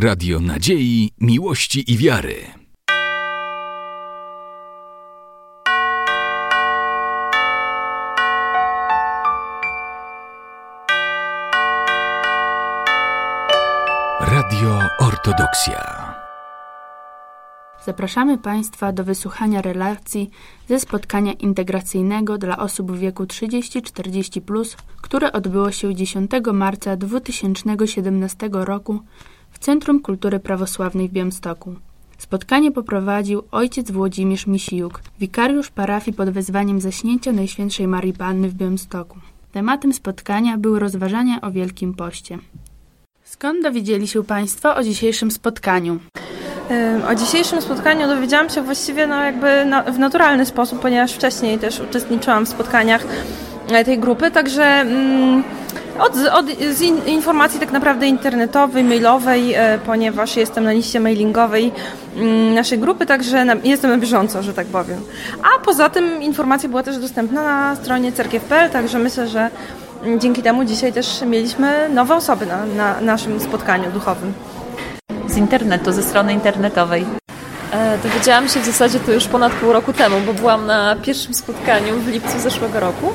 Radio Nadziei, Miłości i Wiary. Radio Ortodoksja. Zapraszamy Państwa do wysłuchania relacji ze spotkania integracyjnego dla osób w wieku 30-40, które odbyło się 10 marca 2017 roku w Centrum Kultury Prawosławnej w Białymstoku. Spotkanie poprowadził ojciec Włodzimierz Misijuk, wikariusz parafii pod wezwaniem zaśnięcia Najświętszej Marii Panny w Białymstoku. Tematem spotkania były rozważania o Wielkim Poście. Skąd dowiedzieli się Państwo o dzisiejszym spotkaniu? O dzisiejszym spotkaniu dowiedziałam się właściwie no jakby w naturalny sposób, ponieważ wcześniej też uczestniczyłam w spotkaniach e, tej grupy, także mm, od, od z in, informacji tak naprawdę internetowej, mailowej, e, ponieważ jestem na liście mailingowej mm, naszej grupy, także na, jestem na bieżąco, że tak powiem. A poza tym informacja była też dostępna na stronie cerkiew.pl, także myślę, że mm, dzięki temu dzisiaj też mieliśmy nowe osoby na, na naszym spotkaniu duchowym. Z internetu, ze strony internetowej. E, dowiedziałam się w zasadzie to już ponad pół roku temu, bo byłam na pierwszym spotkaniu w lipcu zeszłego roku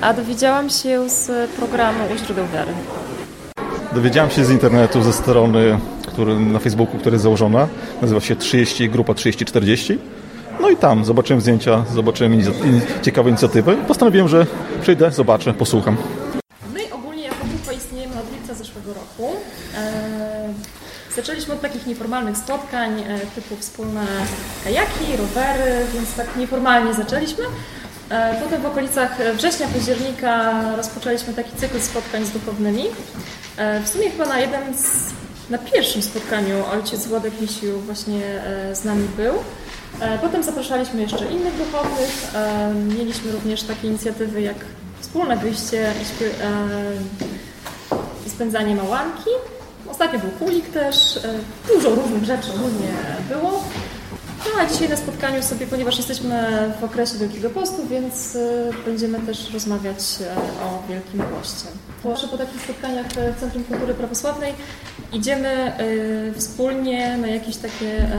a dowiedziałam się z programu U źródeł wiary. Dowiedziałam się z internetu, ze strony który, na Facebooku, która jest założona. Nazywa się 30, grupa 3040. No i tam zobaczyłem zdjęcia, zobaczyłem in, ciekawe inicjatywy. Postanowiłem, że przyjdę, zobaczę, posłucham. My ogólnie jako grupa istniejemy od lipca zeszłego roku. Eee, zaczęliśmy od takich nieformalnych spotkań e, typu wspólne kajaki, rowery, więc tak nieformalnie zaczęliśmy. E, potem w okolicach września, października rozpoczęliśmy taki cykl spotkań z duchownymi. E, w sumie chyba na jeden z, na pierwszym spotkaniu ojciec Władek Misiu właśnie e, z nami był. Potem zapraszaliśmy jeszcze innych duchownych. Mieliśmy również takie inicjatywy jak wspólne wyjście i spędzanie małanki. Ostatnio był kulik też. Dużo różnych rzeczy różnie było. A dzisiaj na spotkaniu sobie, ponieważ jesteśmy w okresie Wielkiego Postu, więc y, będziemy też rozmawiać e, o Wielkim Poście. Proszę po takich spotkaniach w Centrum Kultury Prawosławnej idziemy y, wspólnie na jakieś takie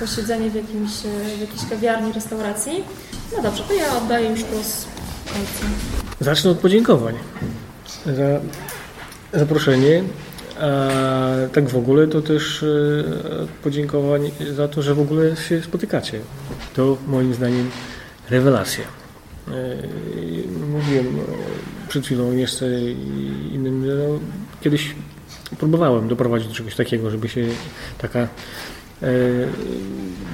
posiedzenie w, jakimś, w jakiejś kawiarni, restauracji. No dobrze, to ja oddaję już głos. Zacznę od podziękowań za zaproszenie a tak w ogóle to też e, podziękowań za to, że w ogóle się spotykacie. To moim zdaniem rewelacja. E, mówiłem e, przed chwilą jeszcze innym, że no, kiedyś próbowałem doprowadzić do czegoś takiego, żeby się taka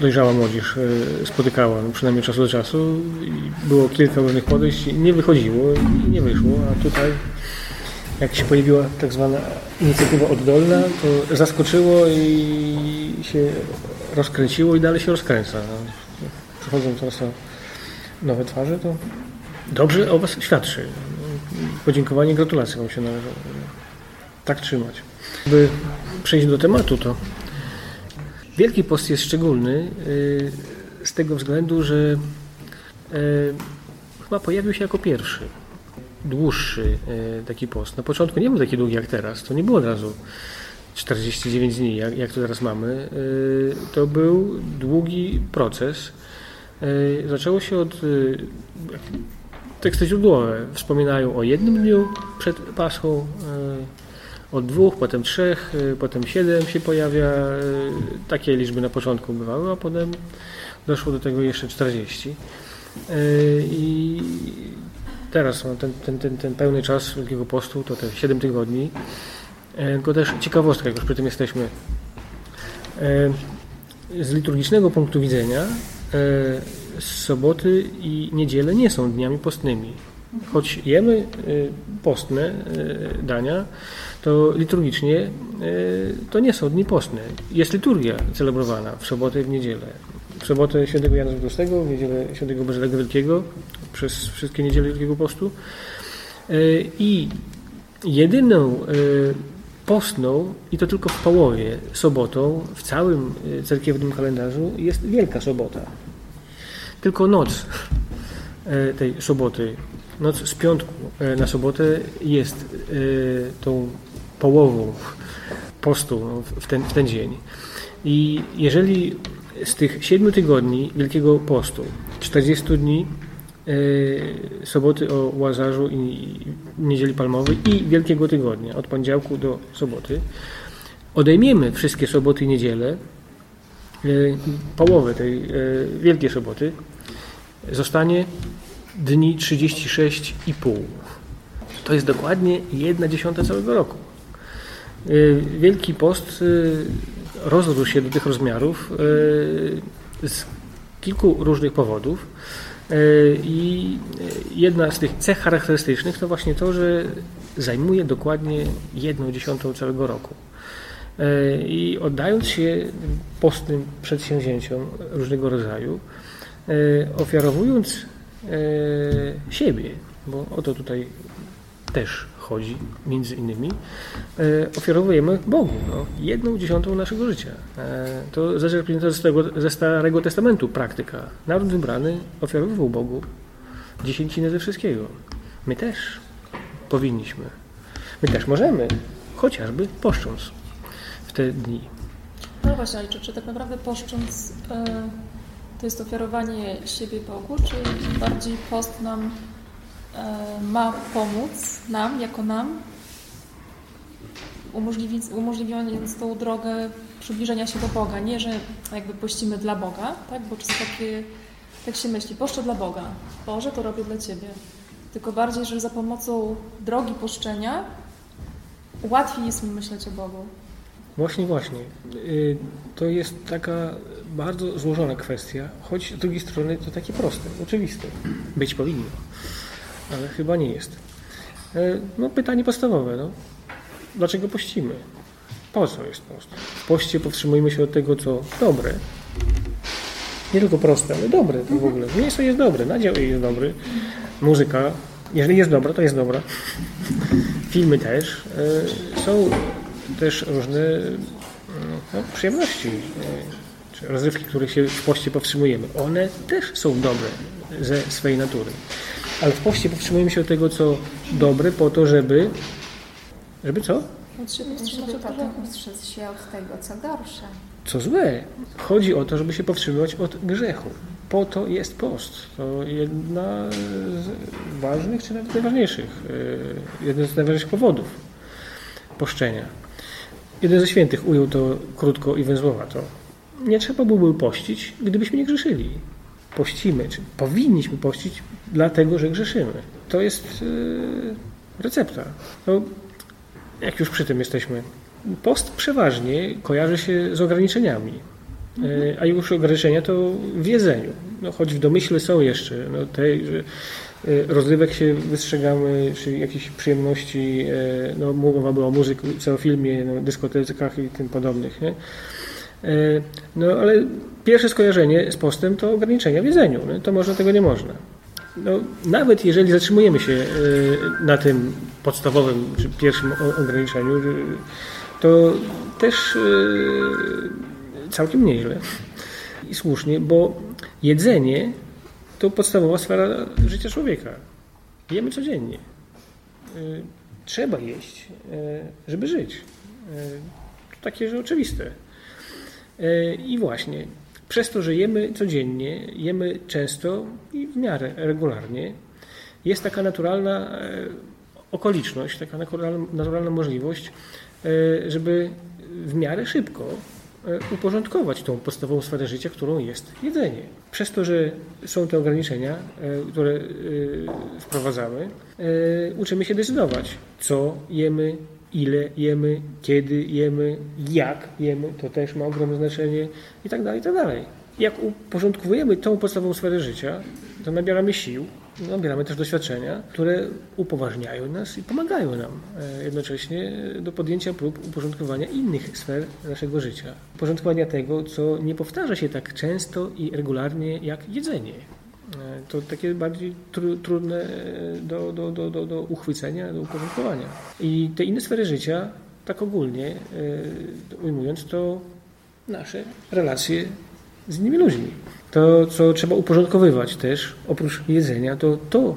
dojrzała młodzież spotykała, no, przynajmniej czasu do czasu. Było kilka różnych podejść i nie wychodziło i nie wyszło, a tutaj jak się pojawiła tak zwana inicjatywa oddolna, to zaskoczyło i się rozkręciło i dalej się rozkręca. Przychodzą teraz nowe twarze, to dobrze o Was świadczy. Podziękowanie, gratulacje Wam się należą. Tak trzymać. By przejść do tematu, to Wielki Post jest szczególny y, z tego względu, że y, chyba pojawił się jako pierwszy dłuższy e, taki post. Na początku nie był taki długi jak teraz. To nie było od razu 49 dni, jak, jak to teraz mamy. E, to był długi proces. E, zaczęło się od teksty źródłowe wspominają o jednym dniu przed Paschą, od dwóch, potem trzech, potem siedem się pojawia. Takie liczby na początku bywały, a potem doszło do tego jeszcze 40. I teraz ten, ten, ten, ten pełny czas Wielkiego Postu, to te 7 tygodni. E, tylko też ciekawostka, jak już przy tym jesteśmy. E, z liturgicznego punktu widzenia e, soboty i niedziele nie są dniami postnymi. Choć jemy postne dania, to liturgicznie to nie są dni postne. Jest liturgia celebrowana w sobotę i w niedzielę w sobotę świętego Jana Złotowskiego, w niedzielę świętego Bazylego Wielkiego, przez wszystkie niedziele Wielkiego Postu. E, I jedyną e, postną, i to tylko w połowie, sobotą w całym e, cerkiewnym kalendarzu jest Wielka Sobota. Tylko noc tej soboty, noc z piątku na sobotę jest tą połową postu no, w, ten, w ten dzień. I jeżeli z tych siedmiu tygodni Wielkiego Postu, 40 dni soboty o Łazarzu i Niedzieli Palmowej i Wielkiego Tygodnia, od poniedziałku do soboty, odejmiemy wszystkie soboty i niedziele, e, połowę tej e, Wielkiej Soboty, zostanie dni 36,5. To jest dokładnie jedna dziesiąta całego roku. Wielki Post rozrósł się do tych rozmiarów e, z kilku różnych powodów. E, I jedna z tych cech charakterystycznych to właśnie to, że zajmuje dokładnie jedną dziesiątą całego roku. E, I oddając się postnym przedsięwzięciom różnego rodzaju, ofiarowując siebie, bo o to tutaj też chodzi, między innymi, e, ofiarowujemy Bogu no, jedną dziesiątą naszego życia. E, to zaczerpnięta ze, ze Starego Testamentu praktyka. Naród wybrany ofiarowywał Bogu dziesięcinę ze wszystkiego. My też powinniśmy. My też możemy, chociażby poszcząc w te dni. No właśnie, ale czy, czy tak naprawdę poszcząc e, to jest ofiarowanie siebie Bogu, czy bardziej post nam ma pomóc nam, jako nam, umożliwiając tą drogę przybliżenia się do Boga. Nie, że jakby pościmy dla Boga, tak? bo czasem takie, tak się myśli, poszczę dla Boga. Boże, to robię dla Ciebie. Tylko bardziej, że za pomocą drogi poszczenia łatwiej jest mi myśleć o Bogu. Właśnie, właśnie. Y, to jest taka bardzo złożona kwestia, choć z drugiej strony to takie proste, oczywiste. Być powinno ale chyba nie jest. E, no pytanie podstawowe, no. Dlaczego pościmy? Po co jest post? W poście powstrzymujemy się od tego, co dobre. Nie tylko proste, ale dobre to w ogóle. Mięso jest dobre, nadział jest dobry, muzyka, jeżeli jest dobra, to jest dobra. Filmy też. E, są też różne no, przyjemności, e, czy rozrywki, których się w poście powstrzymujemy. One też są dobre ze swojej natury. Ale w poście powstrzymujemy się od tego, co dobre, po to, żeby. Żeby co? Żeby potem ustrzec się od tego, co gorsze. Co złe. Chodzi o to, żeby się powstrzymywać od grzechu. Po to jest post. To jedna z ważnych, czy nawet najważniejszych, e, jeden z najważniejszych powodów poszczenia. Jeden ze świętych ujął to krótko i węzłowato. Nie trzeba byłoby pościć, gdybyśmy nie grzeszyli pościmy, czy powinniśmy pościć, dlatego że grzeszymy. To jest yy, recepta. No, jak już przy tym jesteśmy. Post przeważnie kojarzy się z ograniczeniami. Yy, a już ograniczenia to w jedzeniu. No, choć w domyśle są jeszcze no, te, że yy, rozrywek się wystrzegamy, czy jakichś przyjemności, yy, no, mowa była o muzyce, o filmie, no, dyskotekach i tym podobnych. Nie? No ale pierwsze skojarzenie z postem to ograniczenia w jedzeniu. No, to można, tego nie można. No, nawet jeżeli zatrzymujemy się e, na tym podstawowym, czy pierwszym ograniczeniu, e, to też e, całkiem nieźle i słusznie, bo jedzenie to podstawowa sfera życia człowieka. Jemy codziennie. Trzeba jeść, żeby żyć. To takie, że oczywiste. I właśnie, przez to, że jemy codziennie, jemy często i w miarę regularnie, jest taka naturalna e, okoliczność, taka naturalna, możliwość, e, żeby w miarę szybko e, uporządkować tą podstawową sferę życia, którą jest jedzenie. Przez to, że są te ograniczenia, które wprowadzamy, uczymy się decydować, co jemy, ile jemy, kiedy jemy, jak jemy, to też ma ogromne znaczenie i tak dalej, i tak dalej. Jak uporządkujemy tą podstawową sferę życia, to nabieramy sił, nabieramy też doświadczenia, które upoważniają nas i pomagają nam e, jednocześnie do podjęcia prób uporządkowania innych sfer naszego życia. Uporządkowania tego, co nie powtarza się tak często i regularnie jak jedzenie. E, to takie bardziej tru, trudne do, do, do, do, do uchwycenia, do uporządkowania. I te inne sfery życia, tak ogólnie e, ujmując, to nasze relacje z innymi ludźmi. To, co trzeba uporządkowywać też, oprócz jedzenia, to to,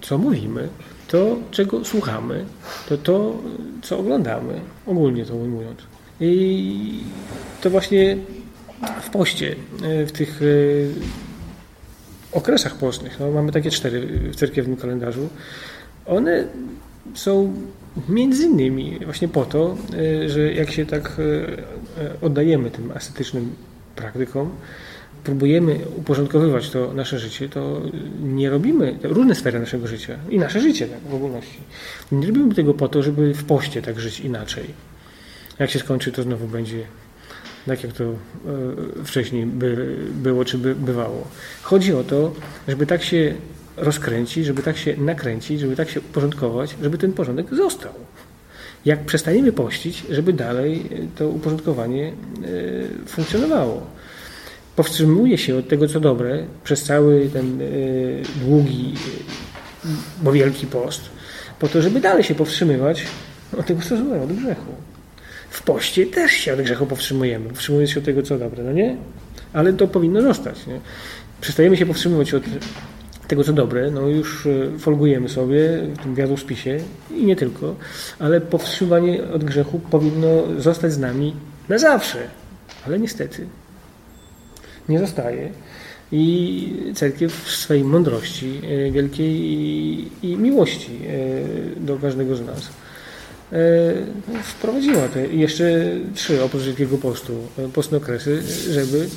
co mówimy, to, czego słuchamy, to to, co oglądamy, ogólnie to ujmując. I to właśnie w poście, e, w tych e, okresach postnych, no, mamy takie cztery w cerkiewnym kalendarzu, one są między innymi właśnie po to, e, że jak się tak oddajemy tym ascetycznym praktykom, próbujemy uporządkowywać to nasze życie, to nie robimy, różne sfery naszego życia i nasze życie tak, w ogólności. Nie robimy tego po to, żeby w poście tak żyć inaczej. Jak się skończy, to znowu będzie tak, jak to e, wcześniej by, było czy by bywało. Chodzi o to, żeby tak się rozkręcić, żeby tak się nakręcić, żeby tak się uporządkować, żeby ten porządek został. Jak przestaniemy pościć, żeby dalej to uporządkowanie e, funkcjonowało powstrzymuje się od tego, co dobre, przez cały ten e, długi, bo wielki post, po to, żeby dalej się powstrzymywać od tego, co złe, od grzechu. W poście też się od grzechu powstrzymujemy, powstrzymując się od tego, co dobre, no nie? Ale to powinno zostać, nie? Przestajemy się powstrzymywać od tego, co dobre, no już e, folgujemy sobie w tym wiadospisie i nie tylko, ale powstrzymanie od grzechu powinno zostać z nami na zawsze. Ale niestety nie zostaje. I cerkiew w swojej mądrości e, wielkiej i, miłości e, do każdego z nas wprowadziła te jeszcze trzy oprócz Wielkiego Postu, postne okresy, żeby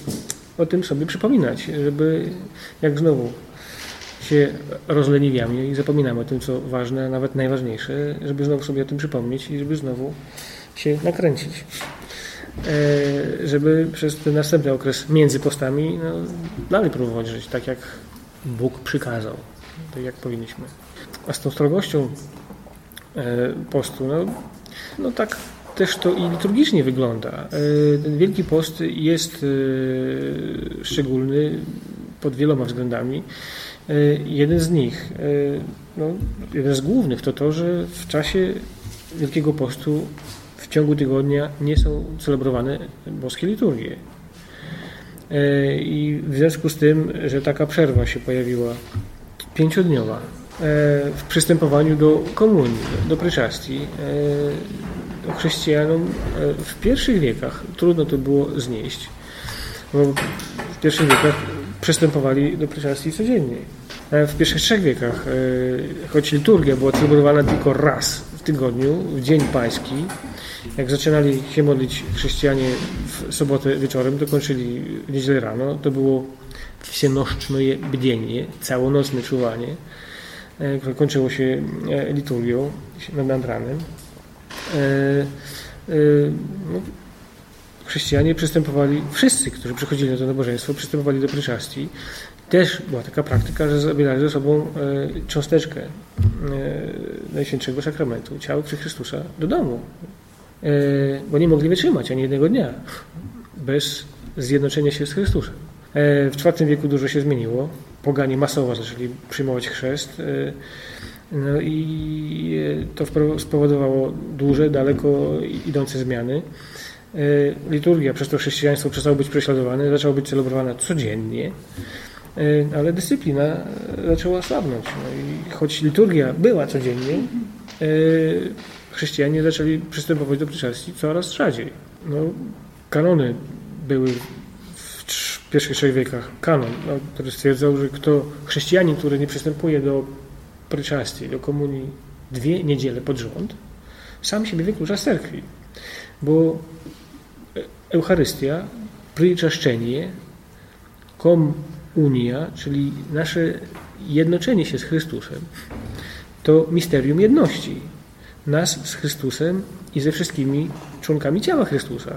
o tym sobie przypominać, żeby jak znowu się rozleniwiamy i zapominamy o tym, co ważne, nawet najważniejsze, żeby znowu sobie o tym przypomnieć i żeby znowu się nakręcić. E, żeby przez ten następny okres między postami no, dalej próbować żyć tak, jak Bóg przykazał, tak jak powinniśmy. A z tą strogością e, postu, no, no tak też to i liturgicznie wygląda. E, ten Wielki Post jest szczególny pod wieloma względami. Jeden z nich, no, jeden z głównych to to, że w czasie Wielkiego Postu w ciągu tygodnia nie są celebrowane boskie liturgie. E, I w związku z tym, że taka przerwa się pojawiła pięciodniowa e, w przystępowaniu do komunii, do pryczastii, e, chrześcijanom w pierwszych wiekach trudno to było znieść, bo w pierwszych wiekach przystępowali do pryczastii codziennie. W pierwszych trzech wiekach, choć liturgia była celebrowana tylko raz w tygodniu, w Dzień Pański, jak zaczynali się modlić chrześcijanie w sobotę wieczorem, to kończyli w niedzielę rano. To było wsienoczne bdzienie, całonocne czuwanie, e, które kończyło się e, liturgią nad ranem. E, no, chrześcijanie przystępowali, wszyscy, którzy przychodzili na to nabożeństwo, przystępowali do pryczastii. Też była taka praktyka, że zabierali ze sobą cząsteczkę Najświętszego Sakramentu, ciała Chrystusa do domu. E, bo nie mogli wytrzymać ani jednego dnia bez zjednoczenia się z Chrystusem. E, w IV wieku dużo się zmieniło. Pogani masowo zaczęli przyjmować chrzest. E, no i to spowodowało duże, daleko idące zmiany. Liturgia przez to chrześcijaństwo przestało być prześladowane, zaczęło być celebrowana codziennie, ale dyscyplina zaczęła słabnąć. No i choć liturgia była codziennie, chrześcijanie zaczęli przystępować do przyczastii coraz rzadziej. No, kanony były w pierwszych trzech wiekach. Kanon, no, który stwierdzał, że kto chrześcijanin, który nie przystępuje do pryczastii, do komunii dwie niedziele pod rząd, sam siebie wyklucza z cerkwi. Bo Eucharystia, przyczaszczenie, komunia, czyli nasze jednoczenie się z Chrystusem, to misterium jedności nas z Chrystusem i ze wszystkimi członkami ciała Chrystusa.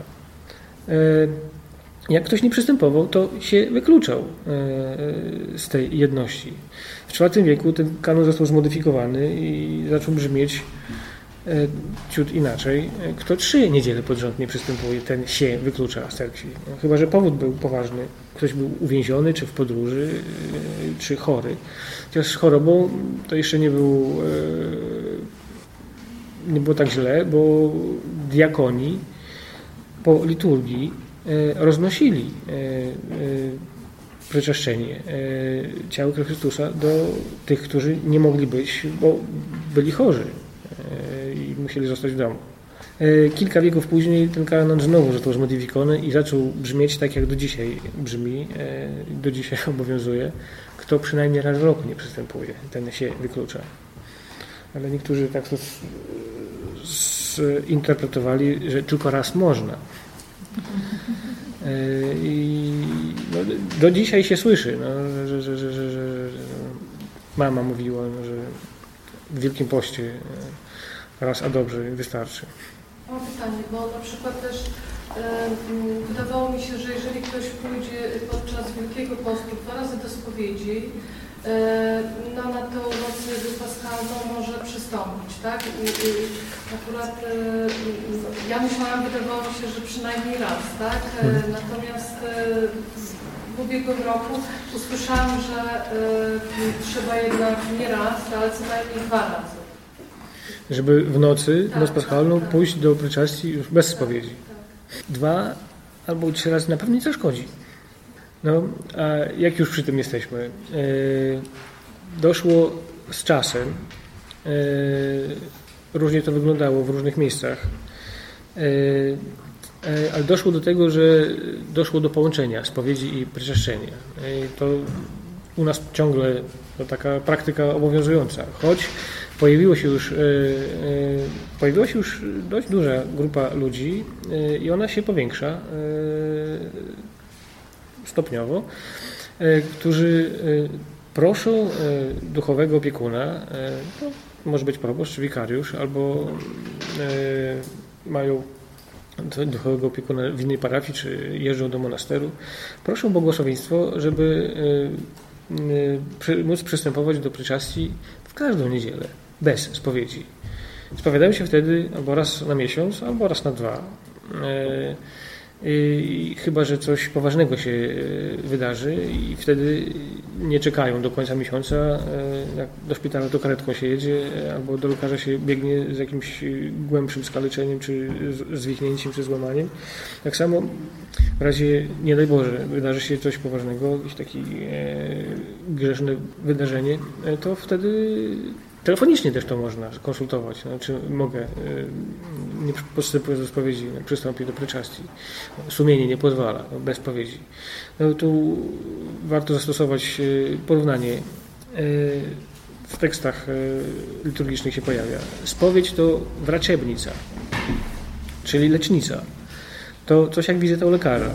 E, jak ktoś nie przystępował, to się wykluczał e, z tej jedności. W IV wieku ten kanon został zmodyfikowany i zaczął brzmieć e, ciut inaczej. Kto trzy niedziele pod rząd nie przystępuje, ten się wyklucza z cerkwi. No, chyba, że powód był poważny. Ktoś był uwięziony, czy w podróży, czy chory. Chociaż z chorobą to jeszcze nie był nie było tak źle, bo diakoni po liturgii e, roznosili e, e, przeczeszczenie ciała Chrystusa do tych, którzy nie mogli być, bo byli chorzy i musieli zostać w domu. E, Kilka wieków później ten kanon znowu został zmodyfikowany i zaczął brzmieć tak, jak do dzisiaj brzmi, e, do dzisiaj obowiązuje. Kto przynajmniej raz w roku nie przystępuje, ten się wyklucza. Ale niektórzy tak to zinterpretowali, że tylko raz można. E, I no, do dzisiaj się słyszy, no, że, że, że, że, mama mówiła, no, że w Wielkim Poście e, raz a dobrze wystarczy. Mam pytanie, bo na przykład też e, wydawało mi się, że jeżeli ktoś pójdzie podczas Wielkiego Postu dwa razy do spowiedzi, no na tą noc paschalną może przystąpić, tak? I, i akurat e, ja myślałam, wydawało mi się, że przynajmniej raz, tak? E, natomiast e, w ubiegłym roku usłyszałam, że e, trzeba jednak nie raz, ale co najmniej dwa razy. Żeby w nocy, Tak, noc paschalną, tak. pójść do pryczastii już bez spowiedzi. Dwa albo trzy razy na pewno nie zaszkodzi. No, a jak już przy tym jesteśmy, e, doszło z czasem, e, różnie to wyglądało w różnych miejscach, e, ale doszło do tego, że doszło do połączenia spowiedzi i pryczaszczenia. E, to u nas ciągle to taka praktyka obowiązująca, choć pojawiło się już, pojawiła się już dość duża grupa ludzi i ona się powiększa stopniowo, e, którzy e, proszą e, duchowego opiekuna, może być proboszcz wikariusz, albo mają duchowego opiekuna w innej parafii, czy jeżdżą do monasteru, proszą błogosławieństwo, żeby móc przystępować do pryczastii w każdą niedzielę, bez spowiedzi. Spowiadają się wtedy albo raz na miesiąc, albo raz na dwa. I chyba, że coś poważnego się e, wydarzy i wtedy nie czekają do końca miesiąca, e, jak do szpitala to karetką się jedzie, albo do lekarza się biegnie z jakimś głębszym skaleczeniem, czy zwichnięciem, czy złamaniem. Tak samo w razie, nie daj Boże, wydarzy się coś poważnego, jakieś takie grzeszne wydarzenie, to wtedy telefonicznie też to można konsultować. No, czy mogę, e, nie postępując do spowiedzi, no, przystąpić do pryczastii. Sumienie nie pozwala, no, bez spowiedzi. No, tu warto zastosować e, porównanie. E, W tekstach liturgicznych się pojawia. Spowiedź to wraczebnica, czyli lecznica to coś jak wizyta u lekarza,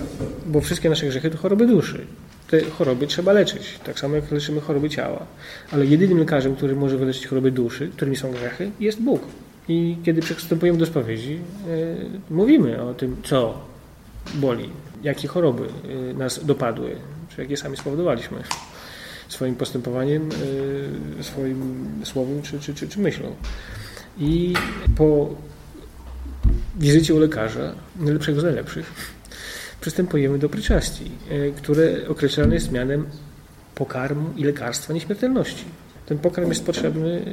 bo wszystkie nasze grzechy to choroby duszy. Te choroby trzeba leczyć, tak samo jak leczymy choroby ciała. Ale jedynym lekarzem, który może wyleczyć choroby duszy, którymi są grzechy, jest Bóg. I kiedy przystępujemy do spowiedzi, e, mówimy o tym, co boli, jakie choroby e, nas dopadły, czy jakie sami spowodowaliśmy swoim postępowaniem, e, swoim słowem czy, czy, czy, czy myślą. I po wizycie u lekarza, najlepszego z najlepszych, przystępujemy do pryczastii, e, które określane jest mianem pokarmu i lekarstwa nieśmiertelności. Ten pokarm jest potrzebny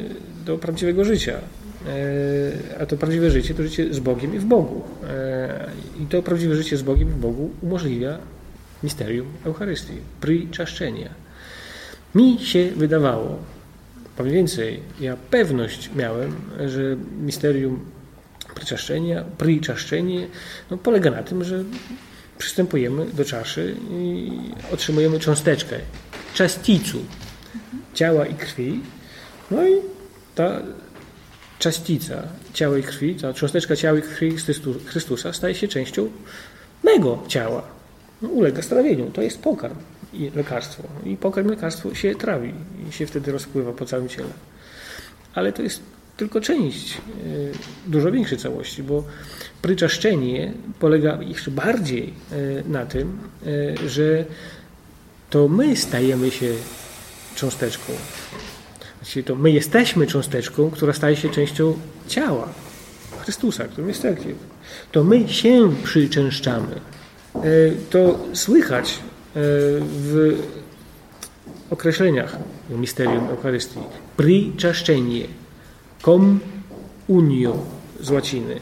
do prawdziwego życia, e, a to prawdziwe życie to życie z Bogiem i w Bogu. E, I to prawdziwe życie z Bogiem i w Bogu umożliwia misterium Eucharystii, przyczaszczenia. Mi się wydawało, powiem więcej, ja pewność miałem, że misterium przyczaszczenia, przyczaszczenie no, polega na tym, że przystępujemy do czaszy i otrzymujemy cząsteczkę, czasticu ciała i krwi. No i ta czasticja ciała i krwi, ta cząsteczka ciała i krwi Chrystusa staje się częścią mego ciała. No, ulega strawieniu. To jest pokarm i lekarstwo. I pokarm i lekarstwo się trawi i się wtedy rozpływa po całym ciele. Ale to jest tylko część e, dużo większej całości, bo pryczaszczenie polega jeszcze bardziej e, na tym, e, że to my stajemy się cząsteczką. Właściwie to my jesteśmy cząsteczką, która staje się częścią ciała Chrystusa, którym jest cerkiew. To my się przyczęszczamy. To słychać w określeniach misterium Eucharystii. Przyczaszczenie com unio z łaciny.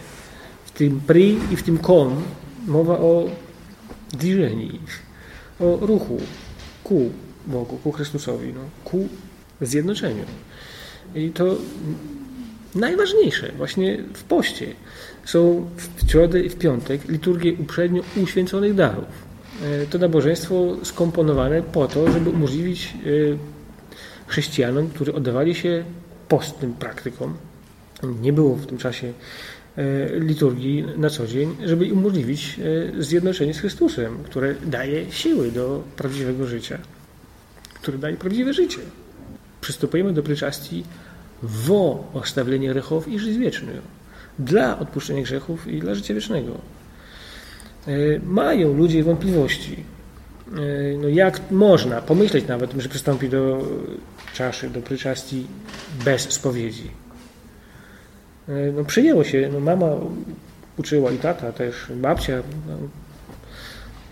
W tym pri i w tym com mowa o dirzeni, o ruchu ku Bogu, ku Chrystusowi, no, ku zjednoczeniu. I to najważniejsze właśnie w poście są w środę i w piątek liturgie uprzednio uświęconych darów. E, to nabożeństwo skomponowane po to, żeby umożliwić e, chrześcijanom, którzy oddawali się postnym praktykom, nie było w tym czasie e, liturgii na co dzień, żeby umożliwić zjednoczenie z Chrystusem, które daje siły do prawdziwego życia, które daje prawdziwe życie. Przystępujemy do pryczastii wo ostawienie grzechów i żyć wieczny, dla odpuszczenia grzechów i dla życia wiecznego. E, mają ludzie wątpliwości. E, no jak można pomyśleć nawet, że przystąpi do czaszy, do pryczastii bez spowiedzi? E, no przyjęło się, no mama uczyła i tata też, babcia no,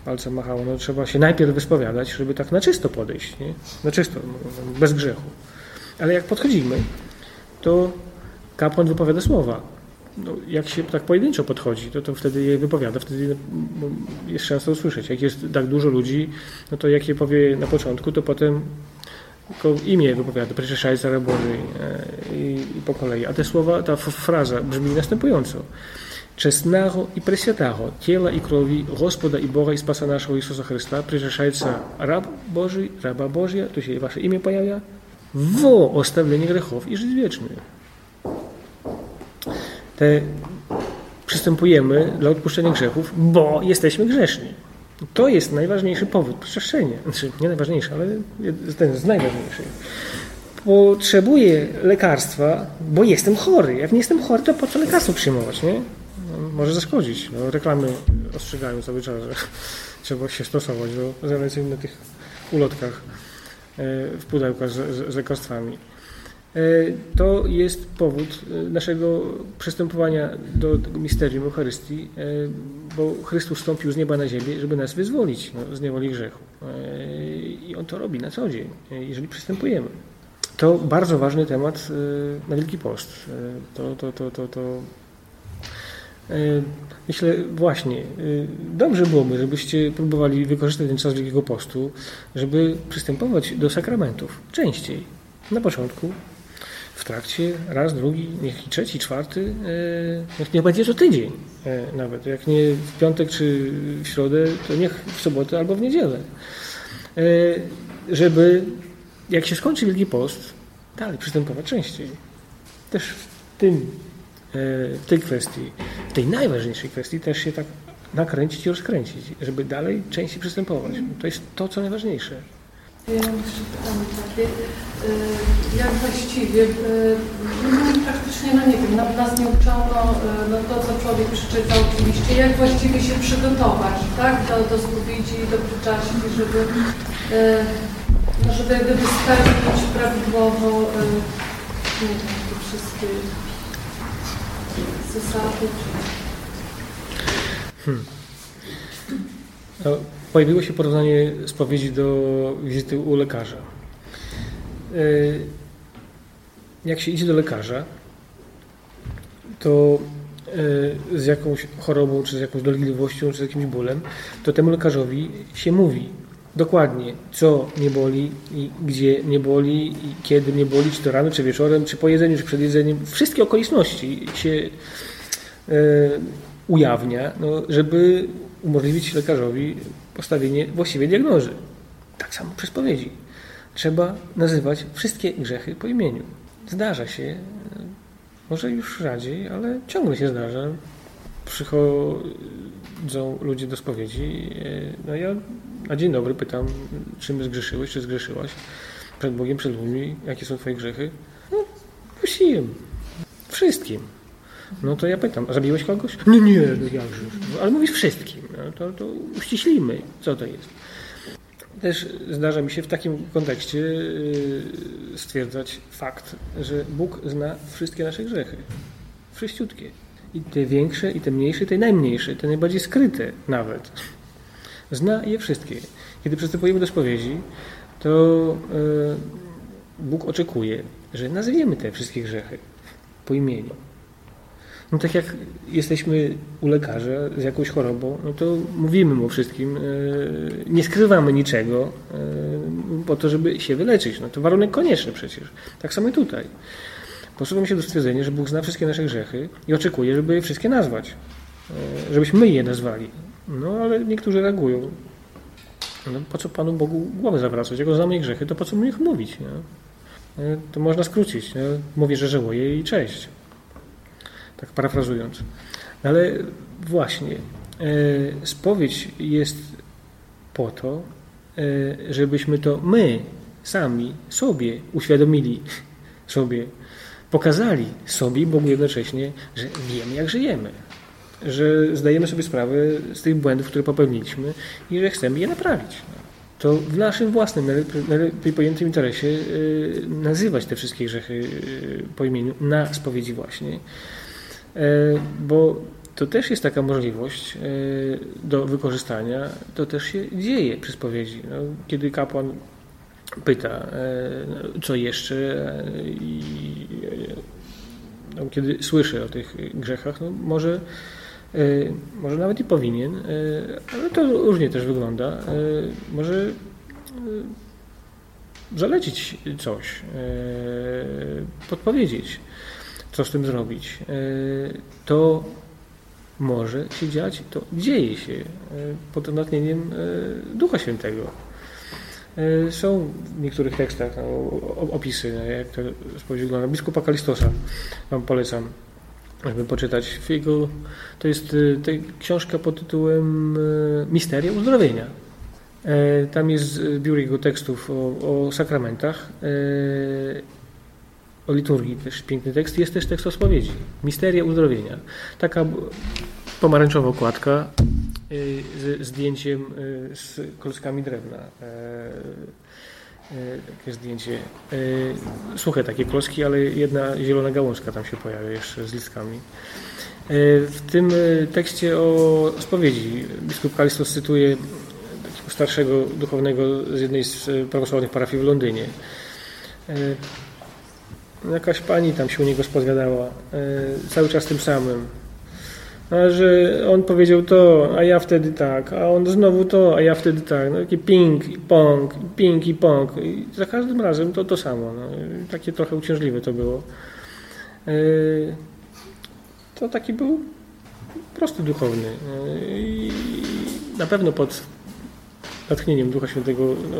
palcem machała, no trzeba się najpierw wyspowiadać, żeby tak na czysto podejść, nie? na czysto, no, bez grzechu. Ale jak podchodzimy, to kapłan wypowiada słowa. No, jak się tak pojedynczo podchodzi, to, to wtedy je wypowiada, wtedy no, jest szansa usłyszeć. Jak jest tak dużo ludzi, no to jak je powie na początku, to potem tylko imię wypowiada, przeczeszaj za Bożej i, i po kolei. A te słowa, ta fraza brzmi następująco. Czesnego i presвятого ciała i krwi Gospoda i Boga i Spasa naszego Jezusa Chrysta przeczeszajca rab Boży, raba Bożia, tu się wasze imię pojawia, wo ostawienie grzechów i żyć wieczny. Te przystępujemy dla odpuszczenia grzechów, bo jesteśmy grzeszni. To jest najważniejszy powód przestrzenia. Znaczy, nie najważniejszy, ale ten jest najważniejszy. Potrzebuję lekarstwa, bo jestem chory. Jak nie jestem chory, to po co lekarstwo przyjmować, nie? Może zaszkodzić. No, reklamy ostrzegają cały czas, że trzeba się stosować do zaleceń na tych ulotkach w pudełkach z, z lekarstwami. E, to jest powód e, naszego przystępowania do misterium Eucharystii, e, bo Chrystus wstąpił z nieba na ziemię, żeby nas wyzwolić no, z niewoli grzechu. I On to robi na co dzień, jeżeli przystępujemy. To bardzo ważny temat na Wielki Post. To, to, to, to, to Myślę właśnie, dobrze byłoby, żebyście próbowali wykorzystać ten czas Wielkiego Postu, żeby przystępować do sakramentów częściej. Na początku, w trakcie, raz, drugi, niech i trzeci, czwarty, niech nie będzie co tydzień nawet. Jak nie w piątek czy w środę, to niech w sobotę albo w niedzielę. Żeby jak się skończy Wielki Post, dalej przystępować częściej. Też w tym w tej kwestii, w tej najważniejszej kwestii też się tak nakręcić i rozkręcić, żeby dalej częściej przystępować. To jest to, co najważniejsze. Ja mam jeszcze pytanie takie, jak właściwie, y, no praktycznie, no nie wiem, nas nie uczono, y, no to co człowiek przeczyta oczywiście, jak właściwie się przygotować, tak, do, do spowiedzi, do przyczaszki, żeby, no żeby jakby wystawić prawidłowo, nie wiem, te wszystkie zasady. Hmm. No, pojawiło się porównanie spowiedzi do wizyty u lekarza. E, jak się idzie do lekarza, to e, z jakąś chorobą, czy z jakąś dolegliwością, czy z jakimś bólem, to temu lekarzowi się mówi dokładnie, co nie boli i gdzie nie boli i kiedy nie boli, czy to rano, czy wieczorem, czy po jedzeniu, czy przed jedzeniem. Wszystkie okoliczności się e, ujawnia, no, żeby umożliwić lekarzowi postawienie właściwej diagnozy. Tak samo przy spowiedzi. Trzeba nazywać wszystkie grzechy po imieniu. Zdarza się, może już rzadziej, ale ciągle się zdarza. Przychodzą ludzie do spowiedzi. No ja na dzień dobry pytam, czym zgrzeszyłeś, czy zgrzeszyłaś przed Bogiem, przed ludźmi, jakie są twoje grzechy. No, puściłem. Wszystkim. No to ja pytam, a zabiłeś kogoś? Nie, nie, no jakże. No, ale mówisz wszystkim. No, to, to uściślimy, co to jest. Też zdarza mi się w takim kontekście yy, stwierdzać fakt, że Bóg zna wszystkie nasze grzechy. Wszyściutkie. I te większe, i te mniejsze, i te najmniejsze, te najbardziej skryte nawet. Zna je wszystkie. Kiedy przystępujemy do spowiedzi, to yy, Bóg oczekuje, że nazwiemy te wszystkie grzechy po imieniu. No tak jak jesteśmy u lekarza z jakąś chorobą, no to mówimy mu wszystkim, e, nie skrywamy niczego e, po to, żeby się wyleczyć. No to warunek konieczny przecież. Tak samo i tutaj. posuwamy się do stwierdzenia, że Bóg zna wszystkie nasze grzechy i oczekuje, żeby je wszystkie nazwać. E, żebyśmy je nazwali. No ale niektórzy reagują. No, po co Panu Bogu głowę zawracać? Jak znamy ich grzechy, to po co mu ich mówić? Nie? To można skrócić. Nie? Mówię, że żałuję i cześć. Tak parafrazując. Ale właśnie, e, spowiedź jest po to, e, żebyśmy to my sami sobie uświadomili sobie, pokazali sobie Bogu jednocześnie, że wiemy, jak żyjemy. Że zdajemy sobie sprawę z tych błędów, które popełniliśmy i że chcemy je naprawić. To w naszym własnym, najlepiej pojętym interesie y, nazywać te wszystkie grzechy po imieniu na spowiedzi właśnie. Y, bo to też jest taka możliwość do wykorzystania. To też się dzieje przy spowiedzi. No, kiedy kapłan pyta, co jeszcze i no, kiedy słyszy o tych grzechach, no, może E, może nawet i powinien, e, ale to różnie też wygląda. E, może zalecić coś, podpowiedzieć, co z tym zrobić. To może się dziać, to dzieje się pod natchnieniem Ducha Świętego. Są w niektórych tekstach opisy, no, jak to wygląda. Biskupa Kalistosa Wam polecam żeby poczytać. Jego, to jest książka pod tytułem Misteria uzdrowienia. E, tam jest zbiór jego tekstów o, o sakramentach, e, o liturgii też piękny tekst. Jest też tekst o spowiedzi. Misteria uzdrowienia. Taka pomarańczowa okładka y, z zdjęciem z klockami drewna. E, E, takie zdjęcie. E, suche takie klocki, ale jedna zielona gałązka tam się pojawia jeszcze z listkami. W tym tekście o spowiedzi biskup Kalistos cytuje starszego duchownego z jednej z prawosławnych parafii w Londynie. Jakaś pani tam się u niego spowiadała, cały czas tym samym a że on powiedział to, a ja wtedy tak, a on znowu to, a ja wtedy tak. No, takie ping i pong, ping i pong. I za każdym razem to to samo. No, takie trochę uciążliwe to było. E, to taki był prosty duchowny. E, I na pewno pod natchnieniem Ducha Świętego no,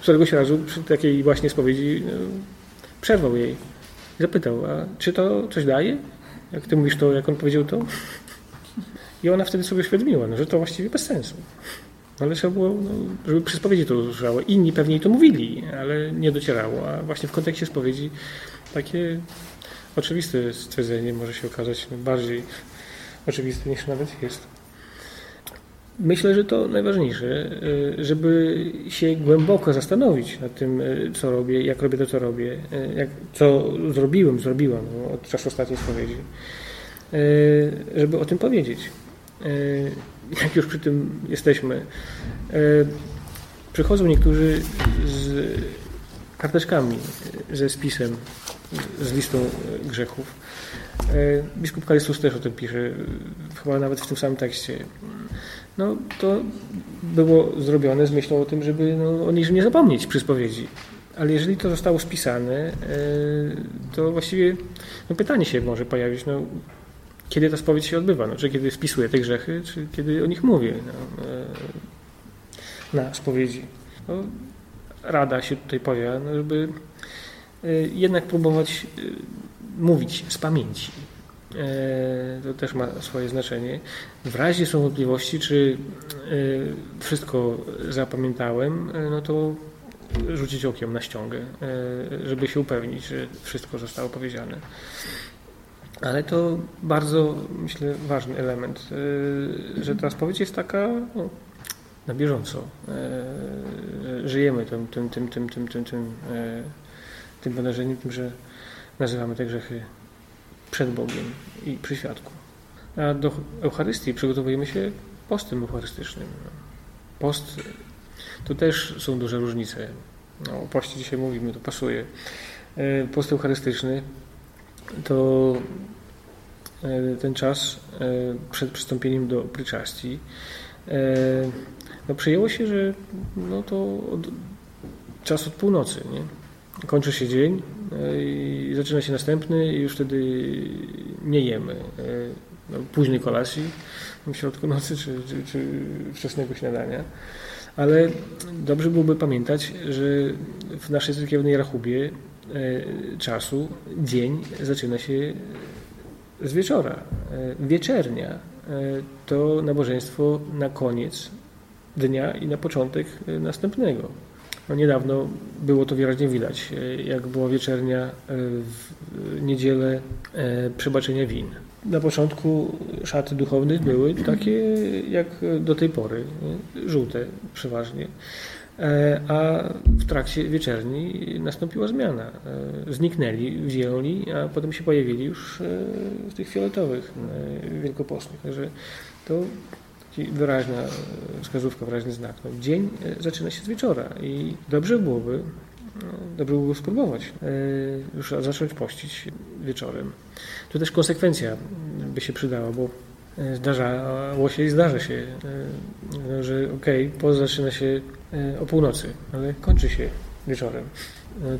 któregoś razu przy takiej właśnie spowiedzi no, przerwał jej. Zapytał, a czy to coś daje? Jak ty mówisz to, jak on powiedział to? I ona wtedy sobie uświadomiła, no, że to właściwie bez sensu. Ale trzeba było, no, żeby przy spowiedzi to usłyszało. Inni pewnie to mówili, ale nie docierało. A właśnie w kontekście spowiedzi takie oczywiste stwierdzenie może się okazać bardziej oczywiste niż nawet jest. Myślę, że to najważniejsze, y, żeby się głęboko zastanowić nad tym, y, co robię, jak robię to, co robię, y, jak, co zrobiłem, zrobiłam no, od czasu ostatniej spowiedzi, żeby o tym powiedzieć. Jak już przy tym jesteśmy, przychodzą niektórzy z karteczkami, ze spisem, z listą grzechów. Biskup Kalistus też o tym pisze, chyba nawet w tym samym tekście. No, to było zrobione z myślą o tym, żeby no, o niczym nie zapomnieć przy spowiedzi. Ale jeżeli to zostało spisane, to właściwie no, pytanie się może pojawić, no, kiedy ta spowiedź się odbywa? No, czy kiedy spisuję te grzechy, czy kiedy o nich mówię no, e, na spowiedzi? No, rada się tutaj pojawia, no, żeby e, jednak próbować e, mówić z pamięci. To też ma swoje znaczenie. W razie są wątpliwości, czy wszystko zapamiętałem, no to rzucić okiem na ściągę, żeby się upewnić, że wszystko zostało powiedziane. Ale to bardzo, myślę, ważny element, że ta spowiedź jest taka no, na bieżąco. Żyjemy tym, tym, tym, tym, tym, tym, tym, tym wydarzeniem, tym, że nazywamy te grzechy przed Bogiem i przy świadku. A do Eucharystii przygotowujemy się postem eucharystycznym. Post, tu też są duże różnice. No, o poście dzisiaj mówimy, to pasuje. Post eucharystyczny to e, ten czas e, przed przystąpieniem do pryczastii e, no przyjęło się, że no to od, czas od północy, nie? kończy się dzień e, i zaczyna się następny i już wtedy nie jemy. E, no, późnej kolacji w środku nocy czy, czy, czy wczesnego śniadania. Ale dobrze byłoby pamiętać, że w naszej cerkiewnej rachubie czasu dzień zaczyna się z wieczora. Wieczernia to nabożeństwo na koniec dnia i na początek następnego. No niedawno było to wyraźnie widać, jak była wieczernia e, w niedzielę e, przebaczenia win. Na początku szaty duchowne były takie jak do tej pory, żółte przeważnie. E, a w trakcie wieczerni nastąpiła zmiana. Zniknęli w zieloni, a potem się pojawili już w tych fioletowych wielkopostnych. Także to wyraźna wskazówka, wyraźny znak. No, dzień e, zaczyna się z wieczora i dobrze byłoby, no, dobrze byłoby spróbować e, już zacząć pościć wieczorem. Tu też konsekwencja by się przydała, bo e, zdarzało się i zdarza się, no, że okej, okay, post zaczyna się o północy, ale kończy się wieczorem.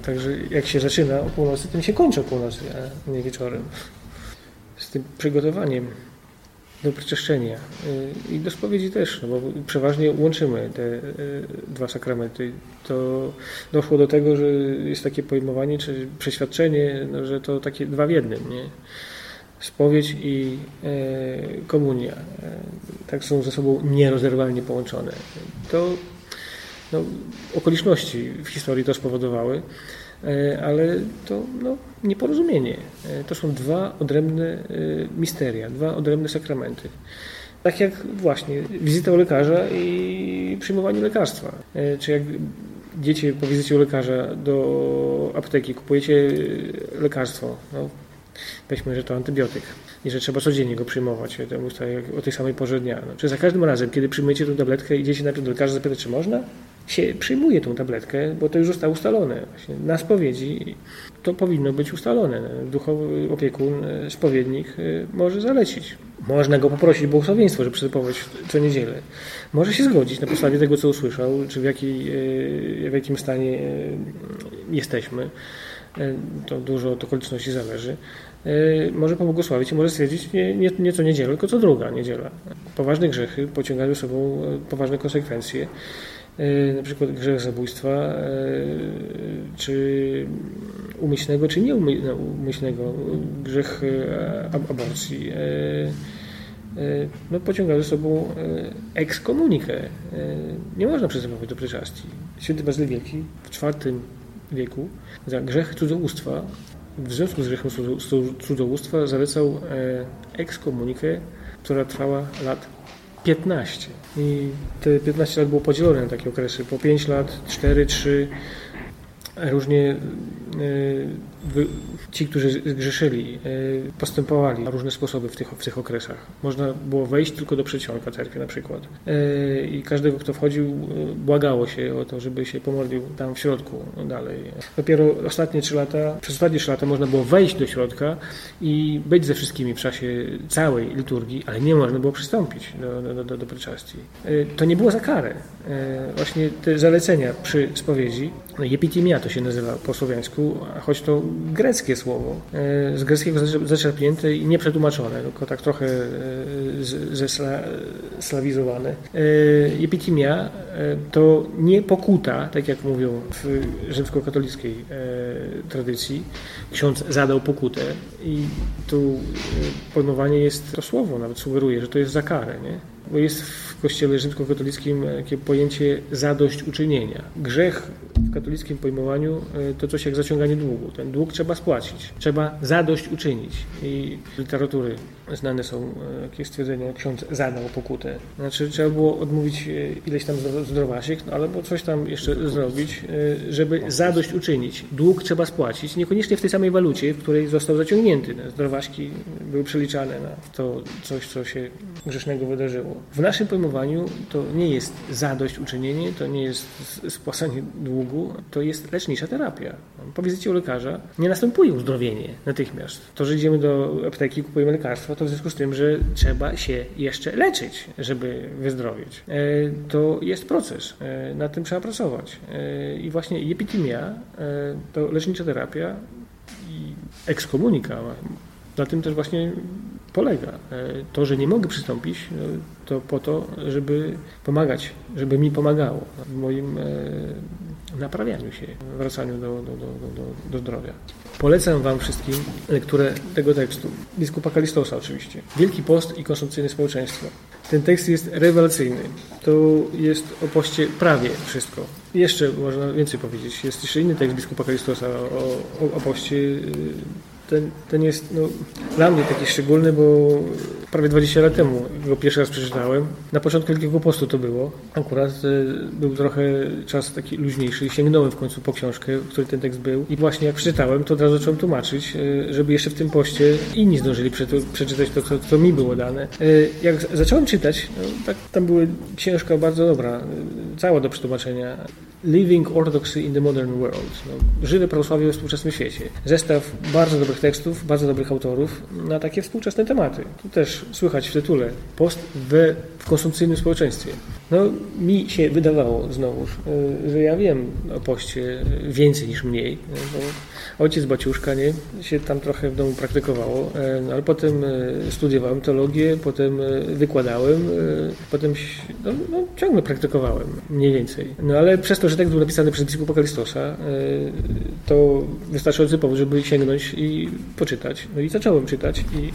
Także jak się zaczyna o północy, to się kończy o północy, a nie wieczorem. Z tym przygotowaniem do przeczyszczenia y, i do spowiedzi też, no bo przeważnie łączymy te y, dwa sakramenty. To doszło do tego, że jest takie pojmowanie czy przeświadczenie, no, że to takie dwa w jednym, nie? Spowiedź i e, komunia. Tak są ze sobą nierozerwalnie połączone. To no, okoliczności w historii to spowodowały. E, ale to no, nieporozumienie. E, to są dwa odrębne e, misteria, dwa odrębne sakramenty. Tak jak właśnie wizyta u lekarza i przyjmowanie lekarstwa. Czy jak dzieci po wizycie u lekarza do apteki kupujecie lekarstwo, no, weźmy, że to antybiotyk i że trzeba codziennie go przyjmować o tej samej porze dnia. No, czy za każdym razem, kiedy przyjmujecie tę tabletkę, idziecie najpierw do lekarza zapytać, czy można? Się przyjmuje tą tabletkę, bo to już zostało ustalone. Właśnie na spowiedzi to powinno być ustalone. Duchowy opiekun, e, spowiednik e, może zalecić. Można go poprosić o błogosławieństwo, żeby przystępować co niedzielę. Może się zgodzić na podstawie tego, co usłyszał, czy w, jakiej, w jakim stanie jesteśmy. To dużo od okoliczności zależy. Może pobłogosławić i może stwierdzić nie, nie, nie co niedzielę, tylko co druga niedziela. Poważne grzechy pociągają sobą poważne konsekwencje. E, na przykład grzech zabójstwa, e, czy umyślnego, czy nieumyślnego, no, grzech e, aborcji, no, pociąga ze sobą ekskomunikę. Nie można przystępować do preczastii. Święty Bazyl Wielki w IV wieku za grzech cudzołóstwa, w związku z grzechem cudzołóstwa zalecał ekskomunikę, która trwała lat 15. I te 15 lat było podzielone na takie okresy. Po 5 lat, 4, 3, różnie e, ci, którzy zgrzeszyli, e, postępowali na różne sposoby w tych, w tych okresach. Można było wejść tylko do przedsionka cerkwi na przykład. E, I każdego, kto wchodził, błagało się o to, żeby się pomodlił tam w środku dalej. Dopiero ostatnie trzy lata, przez ostatnie trzy lata można było wejść do środka i być ze wszystkimi w czasie całej liturgii, ale nie można było przystąpić do, do, do, do. To nie było za karę. Właśnie te zalecenia przy spowiedzi, epitimia to się nazywa po słowiańsku, choć to greckie słowo, e, z greckiego zaczerpnięte i nieprzetłumaczone, tylko tak trochę e, zeslawizowane. Epitimia e, to nie pokuta, tak jak mówią w rzymskokatolickiej tradycji. Ksiądz zadał pokutę i tu pojmowanie jest, to słowo nawet sugeruje, że to jest za karę, nie? bo jest w kościele rzymskokatolickim takie pojęcie zadośćuczynienia. Grzech w katolickim pojmowaniu e, to coś jak zaciąganie długu. Ten dług trzeba spłacić, trzeba zadość uczynić. I literatury znane są e, jakieś stwierdzenia, ksiądz zadał pokutę. Znaczy trzeba było odmówić e, ileś tam zdrowasiek, no, albo coś tam jeszcze zrobić, żeby zadość uczynić. Dług trzeba spłacić, niekoniecznie w tej samej walucie, w której został zaciągnięty. Zdrowaśki były przeliczane na to coś, co się grzesznego wydarzyło. W naszym pojmowaniu to nie jest zadość uczynienie, to nie jest spłacanie długu, to jest lecznicza terapia. Po wizycie u lekarza nie następuje uzdrowienie natychmiast. To, że idziemy do apteki i kupujemy lekarstwo, to w związku z tym, że trzeba się jeszcze leczyć, żeby wyzdrowieć. E, to jest proces, e, nad tym trzeba pracować. E, I właśnie epidemia to lecznicza terapia ekskomunika na tym też właśnie polega. To, że nie mogę przystąpić, to po to, żeby pomagać, żeby mi pomagało w moim naprawianiu się, wracaniu do, do, do, do, zdrowia. Polecam Wam wszystkim lekturę tego tekstu, biskupa Kalistosa oczywiście. Wielki Post i Konsumpcyjne Społeczeństwo. Ten tekst jest rewelacyjny. To jest o poście prawie wszystko. Jeszcze można więcej powiedzieć. Jest jeszcze inny tekst biskupa Kalistosa o, o, o poście ten, ten jest no, dla mnie taki szczególny, bo prawie 20 lat temu go pierwszy raz przeczytałem. Na początku Wielkiego Postu to było. Akurat e, był trochę czas taki luźniejszy. Sięgnąłem w końcu po książkę, w której ten tekst był. I właśnie jak przeczytałem, to od razu zacząłem tłumaczyć, e, żeby jeszcze w tym poście inni zdążyli przeczytać to, co, co mi było dane. E, jak zacząłem czytać, no, tak, tam była książka bardzo dobra, cała do przetłumaczenia. Living Orthodoxy in the Modern World. No, żywe prawosławie we współczesnym świecie. Zestaw bardzo dobrych tekstów, bardzo dobrych autorów na takie współczesne tematy. Tu też słychać w tytule post we, w konsumpcyjnym społeczeństwie. No, mi się wydawało znowuż, y, że ja wiem o poście więcej niż mniej, bo ojciec Baciuszka nie, się tam trochę w domu praktykowało, e, no, ale potem e, studiowałem teologię, potem e, wykładałem, potem no, no, ciągle praktykowałem, mniej więcej. No ale przez to, że tekst był napisany przez biskupa Kalistosa, to wystarczający powód, żeby sięgnąć i poczytać. No i zacząłem czytać i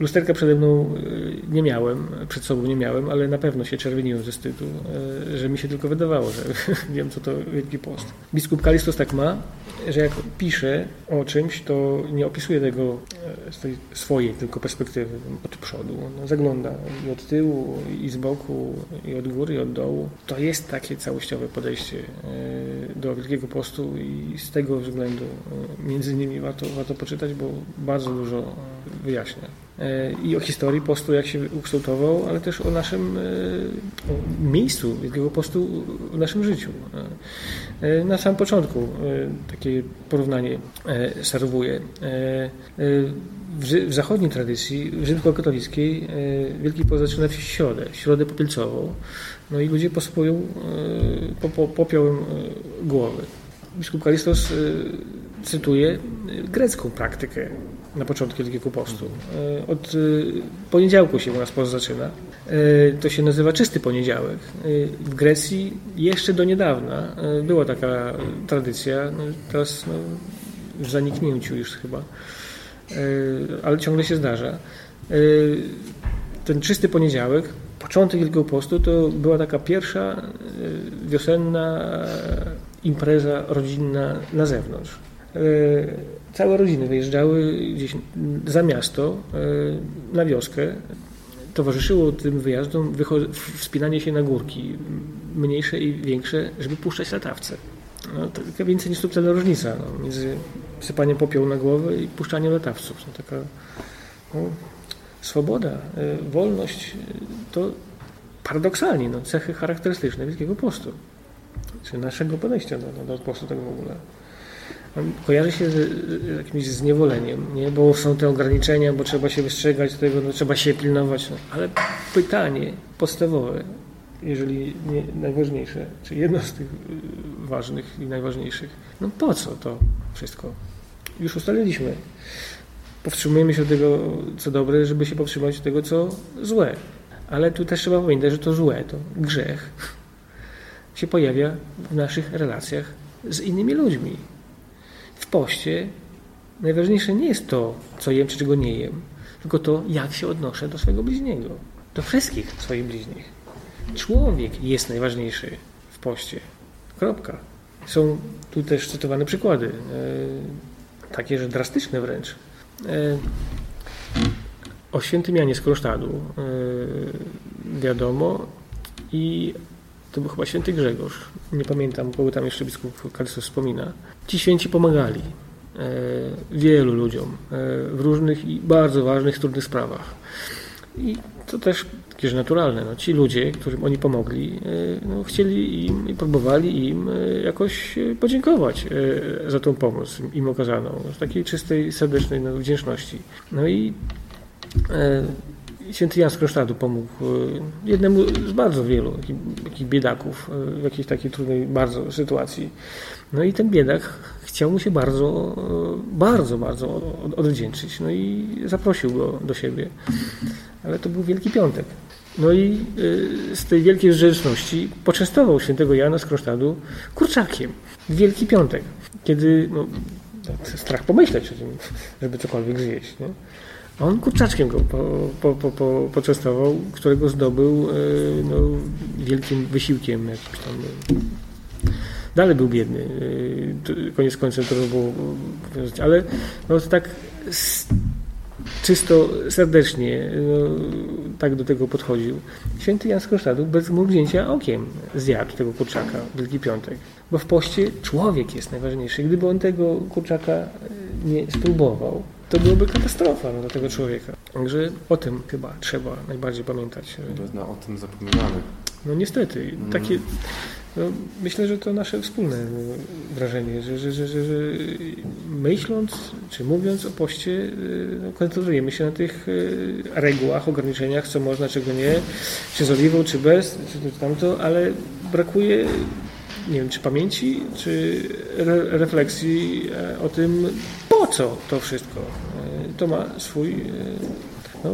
Lusterka przede mną e, nie miałem, przed sobą nie miałem, ale na pewno się czerwieniłem ze wstydu, e, że mi się tylko wydawało, że wiem, co to Wielki Post. Biskup Kalistos tak ma, że jak pisze o czymś, to nie opisuje tego e, z tej swojej tylko perspektywy od przodu. On zagląda i od tyłu, i z boku, i od góry, i od dołu. To jest takie całościowe podejście do Wielkiego Postu i z tego względu między innymi warto, warto poczytać, bo bardzo dużo wyjaśnia. E, i o historii postu, jak się ukształtował, ale też o naszym e, miejscu Wielkiego Postu w naszym życiu. E, na samym początku takie porównanie serwuję. W zachodniej tradycji, w rzymskokatolickiej, Wielki Post zaczyna w środę, środę popielcową, no i ludzie posypują popiołem głowy. Biskup Kalistos cytuje grecką praktykę na początku Wielkiego Postu. E, od e, poniedziałku się u nas post zaczyna. E, to się nazywa czysty poniedziałek. W Grecji jeszcze do niedawna była taka tradycja, no teraz no, w zaniknięciu już chyba, ale ciągle się zdarza. Ten czysty poniedziałek, początek Wielkiego Postu, to była taka pierwsza wiosenna impreza rodzinna na zewnątrz całe rodziny wyjeżdżały gdzieś za miasto, e, na wioskę. Towarzyszyło tym wyjazdom wspinanie się na górki, mniejsze i większe, żeby puszczać latawce. No, taka więcej niż subtelna różnica no, między sypaniem popiołu na głowę i puszczaniem latawców. No, taka no, swoboda, e, wolność to paradoksalnie no, cechy charakterystyczne Wielkiego Postu, czy naszego podejścia do, do postu tego w ogóle kojarzy się z jakimś zniewoleniem, nie? bo są te ograniczenia, bo trzeba się wystrzegać tego, no, trzeba się pilnować. No. Ale pytanie podstawowe, jeżeli nie najważniejsze, czy jedno z tych ważnych i najważniejszych, no po co to wszystko? Już ustaliliśmy. Powstrzymujemy się od tego, co dobre, żeby się powstrzymać od tego, co złe. Ale tu też trzeba pamiętać, że to złe, to grzech się pojawia w naszych relacjach z innymi ludźmi poście najważniejsze nie jest to, co jem czy czego nie jem, tylko to, jak się odnoszę do swojego bliźniego, do wszystkich swoich bliźnich. Człowiek jest najważniejszy w poście. Kropka. Są tu też cytowane przykłady, e, takie, że drastyczne wręcz. E, o świętym Janie z Kronsztadu e, wiadomo i to był chyba święty Grzegorz, nie pamiętam, kogo tam jeszcze biskup Kalstos wspomina. Ci święci pomagali e, wielu ludziom e, w różnych i bardzo ważnych, trudnych sprawach. I to też jakieś naturalne. No, ci ludzie, którym oni pomogli, no, chcieli im i próbowali im jakoś podziękować za tą pomoc im okazaną. Z takiej czystej, serdecznej no, wdzięczności. No i Święty Jan z Kronsztadu pomógł jednemu z bardzo wielu takich biedaków w jakiejś takiej trudnej bardzo sytuacji. No i ten biedak chciał mu się bardzo, bardzo, bardzo odwdzięczyć. No i zaprosił go do siebie. Ale to był Wielki Piątek. No i z tej wielkiej grzeczności poczęstował świętego Jana z Kronsztadu kurczakiem. Wielki Piątek, kiedy no, strach pomyśleć o tym, żeby cokolwiek zjeść. Nie? On kurczaczkiem go po, po, po, po, poczęstował, którego zdobył y, no, wielkim wysiłkiem jakimś tam dalej był biedny. Y, koniec końców to było, ale no, tak czysto serdecznie no, tak do tego podchodził. Święty Jan z Kronsztadu bez mrugnięcia okiem zjadł tego kurczaka Wielki Piątek. Bo w poście człowiek jest najważniejszy. Gdyby on tego kurczaka nie spróbował, to byłoby katastrofa no, dla tego człowieka. Także o tym chyba trzeba najbardziej pamiętać. No, o tym zapominamy. No niestety. Takie, no, myślę, że to nasze wspólne wrażenie, że, że, że, że, myśląc czy mówiąc o poście, no, koncentrujemy się na tych e, regułach, ograniczeniach, co można, czego nie, czy z oliwą, czy bez, czy tamto, ale brakuje nie wiem, czy pamięci, czy re refleksji e, o tym, po co to wszystko. E, to ma swój no,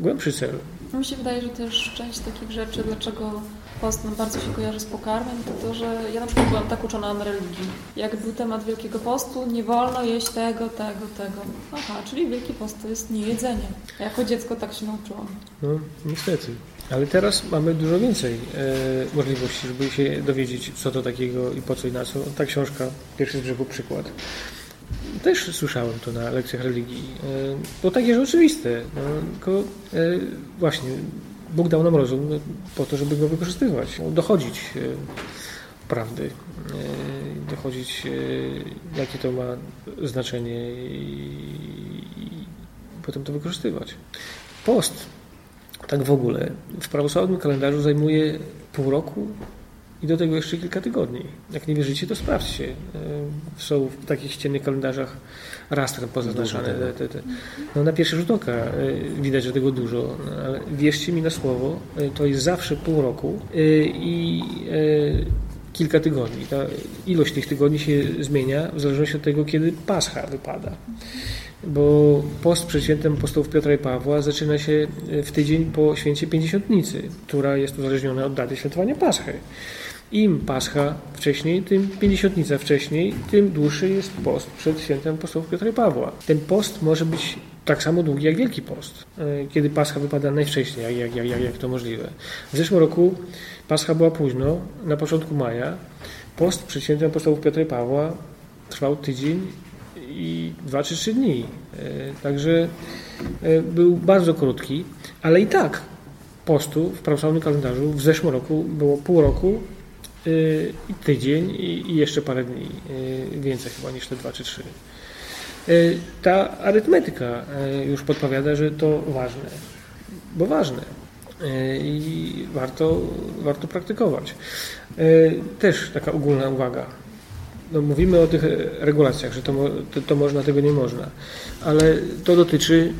głębszy cel. Mi się wydaje, że też część takich rzeczy, dlaczego post nam bardzo się kojarzy z pokarmem, to to, że ja na przykład byłam tak uczona na religii. Jak był temat Wielkiego Postu, nie wolno jeść tego, tego, tego. Aha, czyli Wielki Post to jest niejedzenie. Ja jako dziecko tak się nauczyłam. No, niestety. Ale teraz mamy dużo więcej e, możliwości, żeby się dowiedzieć, co to takiego i po co i na co. Ta książka, pierwszy z brzegu przykład. Też słyszałem to na lekcjach religii. E, to takie jest oczywiste. No, tylko e, właśnie Bóg dał nam rozum po to, żeby go wykorzystywać, dochodzić e, prawdy, e, dochodzić, e, jakie to ma znaczenie i potem to wykorzystywać. Post, tak w ogóle, w prawosławnym kalendarzu zajmuje pół roku i do tego jeszcze kilka tygodni. Jak nie wierzycie, to sprawdźcie. Są w takich ściennych kalendarzach rastrem pozaznaczane. Te, te, te. No, na pierwszy rzut oka e, widać, że tego dużo, ale wierzcie mi na słowo, e, to jest zawsze pół roku e, i kilka tygodni. Ta ilość tych tygodni się zmienia w zależności od tego, kiedy Pascha wypada. Bo post przed świętem apostołów Piotra i Pawła zaczyna się w tydzień po święcie Pięćdziesiątnicy, która jest uzależniona od daty świętowania Paschy. Im Pascha wcześniej, tym Pięćdziesiątnica wcześniej, tym dłuższy jest post przed świętem apostołów Piotra i Pawła. Ten post może być tak samo długi jak Wielki Post, e, kiedy Pascha wypada najwcześniej, jak, jak, jak, jak to możliwe. W zeszłym roku Pascha była późno, na początku maja. Post przed świętem apostołów Piotra i Pawła trwał tydzień i dwa czy trzy dni. E, także e, był bardzo krótki, ale i tak postu w prawosławnym kalendarzu w zeszłym roku było pół roku Y, i tydzień i jeszcze parę dni, więcej chyba niż te dwa czy trzy. Y, ta arytmetyka już podpowiada, że to ważne, bo ważne i warto, warto praktykować. Też taka ogólna uwaga. No, mówimy o tych regulacjach, że to, to, to można, tego nie można, ale to dotyczy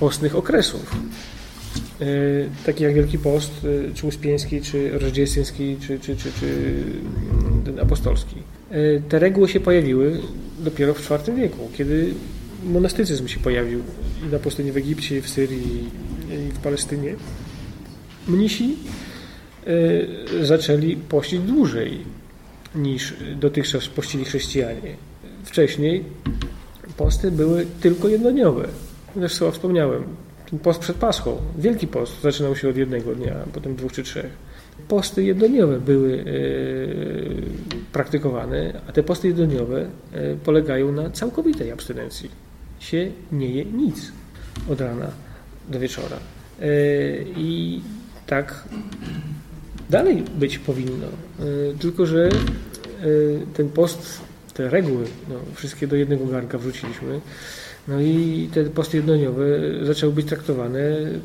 postnych okresów. E, taki jak Wielki Post, e, czy Uspieński, czy Roździecki, czy, czy, czy, czy mm, apostolski. E, te reguły się pojawiły dopiero w IV wieku, kiedy monastycyzm się pojawił i na pustyni w Egipcie, w Syrii i w Palestynie. Mnisi zaczęli pościć dłużej niż dotychczas pościli chrześcijanie. Wcześniej posty były tylko jednodniowe. Zresztą wspomniałem, post przed Paschą. Wielki post zaczynał się od jednego dnia, potem dwóch czy trzech. Posty jednodniowe były e, praktykowane, a te posty jednodniowe e, polegają na całkowitej abstynencji. Się nie je nic od rana do wieczora. E, I tak dalej być powinno. Tylko, że ten post, te reguły, no, wszystkie do jednego garnka wrzuciliśmy, No i te posty jednodniowe zaczęły być traktowane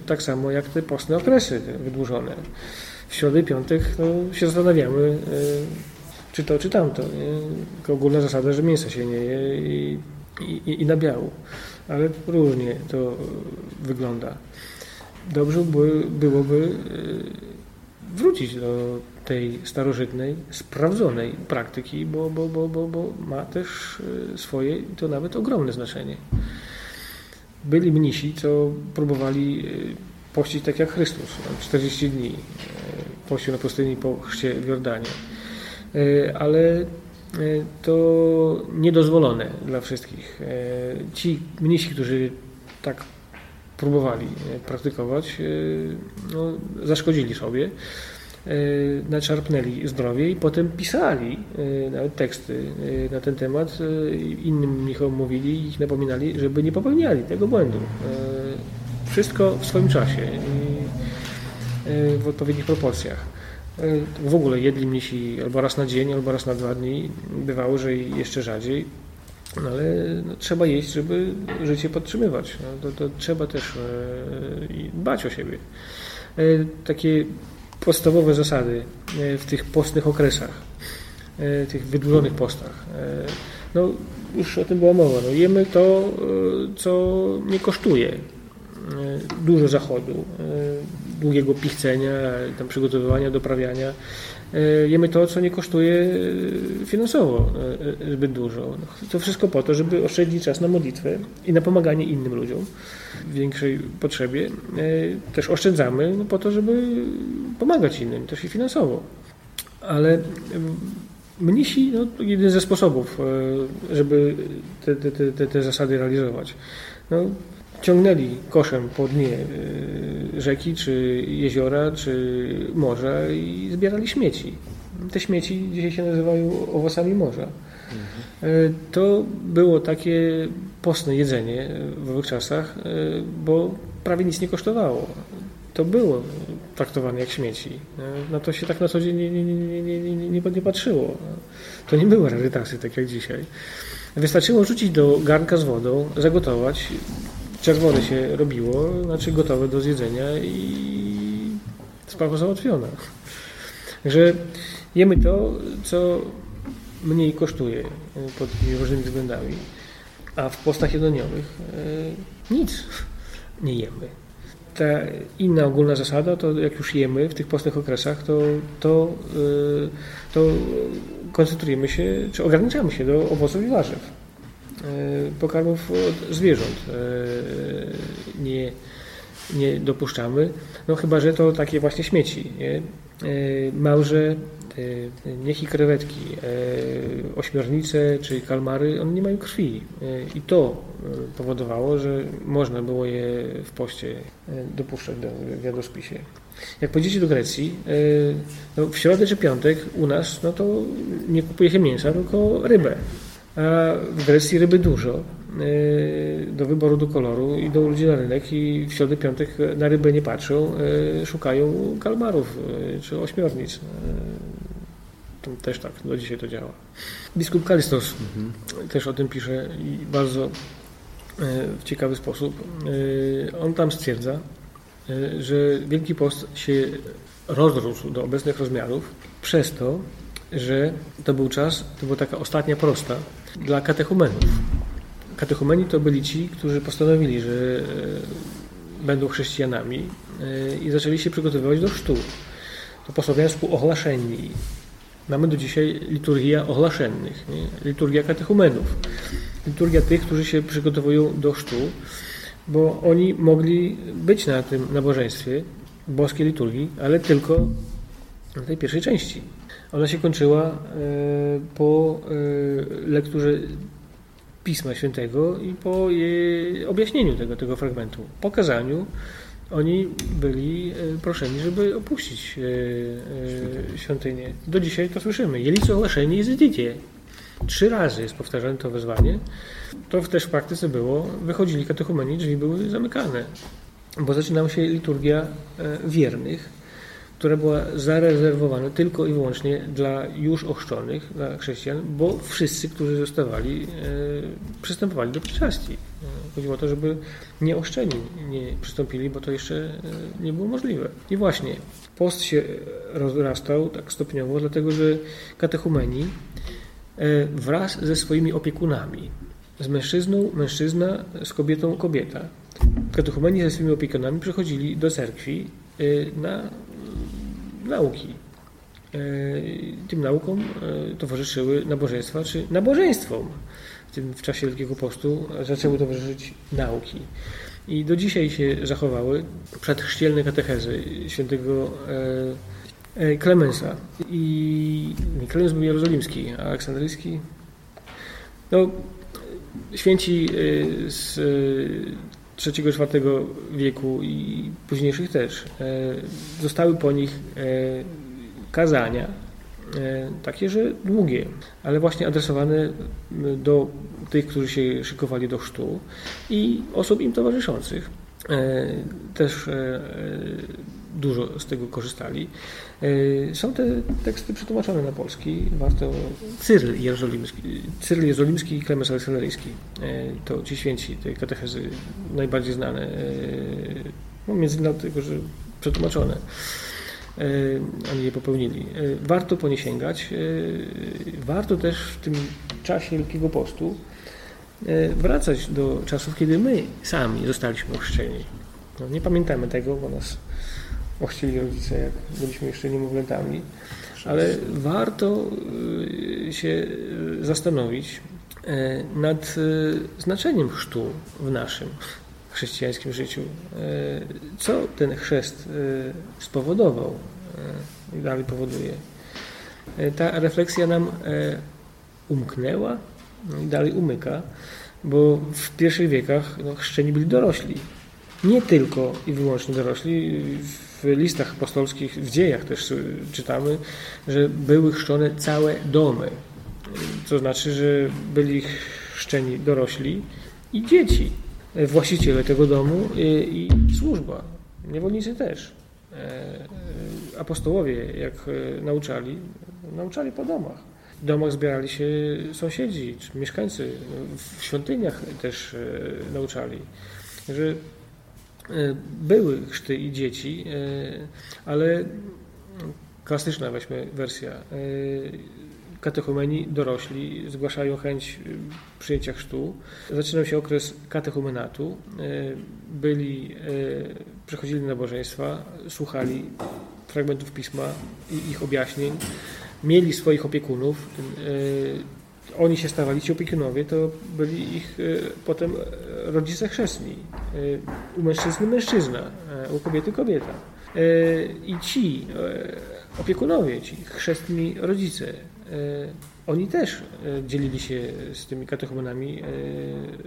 tak samo jak te postne okresy wydłużone. W środę piątek no, się zastanawiamy, e, czy to, czy tamto. Nie? Ogólna zasada, że mięsa się nie je i, i, i na biału. Ale różnie to wygląda. Dobrze by, byłoby e, wrócić do tej starożytnej, sprawdzonej praktyki, bo, bo, bo, bo, bo ma też e, swoje, to nawet ogromne znaczenie. Byli mnisi, co próbowali e, pościć tak jak Chrystus, 40 dni e, pościł na pustyni po chrzcie w Jordanie. Ale to niedozwolone dla wszystkich. Ci mnisi, którzy tak próbowali praktykować, no, zaszkodzili sobie. E, naczarpnęli zdrowie i potem pisali e, nawet teksty e, na ten temat. Innym mnichom mówili i ich napominali, żeby nie popełniali tego błędu. Wszystko w swoim czasie i w odpowiednich proporcjach. W ogóle jedli mnisi albo raz na dzień, albo raz na dwa dni. Bywało, że jeszcze rzadziej. No ale no, trzeba jeść, żeby życie podtrzymywać. No, to, to trzeba też dbać o siebie. Takie podstawowe zasady e, w tych postnych okresach, e, tych wydłużonych postach. E, no, już o tym była mowa. No, jemy to, co nie kosztuje dużo zachodu, długiego pichcenia, tam przygotowywania, doprawiania. Jemy to, co nie kosztuje finansowo zbyt dużo. No, to wszystko po to, żeby oszczędzić czas na modlitwę i na pomaganie innym ludziom w większej potrzebie. Też oszczędzamy no, po to, żeby pomagać innym, też i finansowo. Ale mnisi, no, to jeden ze sposobów, e, żeby te, te, te, te zasady realizować. No, ciągnęli koszem po dnie e, rzeki, czy jeziora, czy morza i zbierali śmieci. Te śmieci dzisiaj się nazywają owocami morza. Mhm. To było takie postne jedzenie w owych czasach, bo prawie nic nie kosztowało to było traktowane jak śmieci. Na to się tak na co dzień nie, nie, nie, nie patrzyło. To nie były rarytasy, tak jak dzisiaj. Wystarczyło rzucić do garnka z wodą, zagotować, czerwone się robiło, znaczy gotowe do zjedzenia i sprawa załatwiona. Także jemy to, co mniej kosztuje pod różnymi względami, a w postach jednodniowych e, nic nie jemy ta inna ogólna zasada, to jak już jemy w tych postnych okresach, to, to, y, to koncentrujemy się, czy ograniczamy się do owoców i warzyw. Y, pokarmów od zwierząt y, nie, nie dopuszczamy, no chyba, że to takie właśnie śmieci. Nie? Małże, niech i krewetki, ośmiornice czy kalmary, one nie mają krwi. I to powodowało, że można było je w poście e, dopuszczać do, jadłospisie. Jak pojedziecie do Grecji, e, no w środę czy piątek u nas, no to nie kupuje się mięsa, tylko rybę. A w Grecji ryby dużo, e, do wyboru, do koloru i do ludzi na rynek i w środę, piątek na rybę nie patrzą, szukają kalmarów czy ośmiornic. To też tak, do dzisiaj to działa. Biskup Kalistos mhm. też o tym pisze i bardzo w ciekawy sposób. On tam stwierdza, że Wielki Post się rozrósł do obecnych rozmiarów przez to, że to był czas, to była taka ostatnia prosta dla katechumenów. Katechumeni to byli ci, którzy postanowili, że będą chrześcijanami i zaczęli się przygotowywać do chrztu. To po słowiańsku ogłaszeni. Mamy do dzisiaj liturgia ogłaszennych, nie? liturgia katechumenów liturgia tych, którzy się przygotowują do chrztu, bo oni mogli być na tym nabożeństwie boskiej liturgii, ale tylko na tej pierwszej części. Ona się kończyła e, po e, lekturze Pisma Świętego i po objaśnieniu tego, tego fragmentu. Po kazaniu oni byli e, proszeni, żeby opuścić świątynię. Do dzisiaj to słyszymy. Jelico ogłaszeni jest dziecię. Trzy razy jest powtarzane to wezwanie. To też w praktyce było, wychodzili katechumeni, drzwi były zamykane, bo zaczynała się liturgia wiernych, która była zarezerwowana tylko i wyłącznie dla już ochrzczonych, dla chrześcijan, bo wszyscy, którzy zostawali, e, przystępowali do pieczasti. E, chodziło o to, żeby nieochrzczeni nie przystąpili, bo to jeszcze e, nie było możliwe. I właśnie post się rozrastał tak stopniowo, dlatego że katechumeni wraz ze swoimi opiekunami, z mężczyzną mężczyzna, z kobietą kobieta, katechumeni ze swoimi opiekunami przychodzili do cerkwi na nauki. E, tym naukom e, towarzyszyły nabożeństwa, czy nabożeństwom. W tym w czasie Wielkiego Postu zaczęły towarzyszyć nauki. I do dzisiaj się zachowały przedchrzcielne katechezy świętego e, Klemensa. I Klemens był jerozolimski, a aleksandryjski no, święci z III-IV wieku i późniejszych też. E, zostały po nich e, kazania, e, takie, że długie, ale właśnie adresowane do tych, którzy się szykowali do chrztu i osób im towarzyszących. Też dużo z tego korzystali. E, są te teksty przetłumaczone na polski. Warto. Cyrl Jerozolimski, Cyrl Jerozolimski i Klemens Aleksandryjski. E, to ci święci, te katechezy najbardziej znane. E, no, między innymi dlatego, że przetłumaczone. Oni je popełnili. Warto po nie sięgać. Warto też w tym czasie Wielkiego Postu wracać do czasów, kiedy my sami zostaliśmy ochrzczeni. No, nie pamiętamy tego, bo nas ochrzcili rodzice, jak byliśmy jeszcze niemowlętami, ale warto y, się y, zastanowić e, nad y, znaczeniem chrztu w naszym chrześcijańskim życiu. Co ten chrzest spowodował i dalej powoduje. Ta refleksja nam umknęła no i dalej umyka, bo w pierwszych wiekach no, chrzczeni byli dorośli. Nie tylko i wyłącznie dorośli w listach apostolskich, w dziejach też czytamy, że były chrzczone całe domy. To znaczy, że byli chrzczeni dorośli i dzieci, właściciele tego domu i, i służba, niewolnicy też. E, apostołowie, jak nauczali, nauczali po domach. W domach zbierali się sąsiedzi czy mieszkańcy, w świątyniach też nauczali. Że były chrzty i dzieci, e, ale klasyczna weźmy wersja. E, katechumeni dorośli zgłaszają chęć przyjęcia chrztu. Zaczynał się okres katechumenatu. Byli, przechodzili nabożeństwa, słuchali fragmentów pisma i ich objaśnień, mieli swoich opiekunów, oni się stawali, ci opiekunowie, to byli ich e, potem rodzice chrzestni. E, u mężczyzny mężczyzna, u kobiety kobieta. E, I ci opiekunowie, ci chrzestni rodzice, oni też dzielili się z tymi katechumenami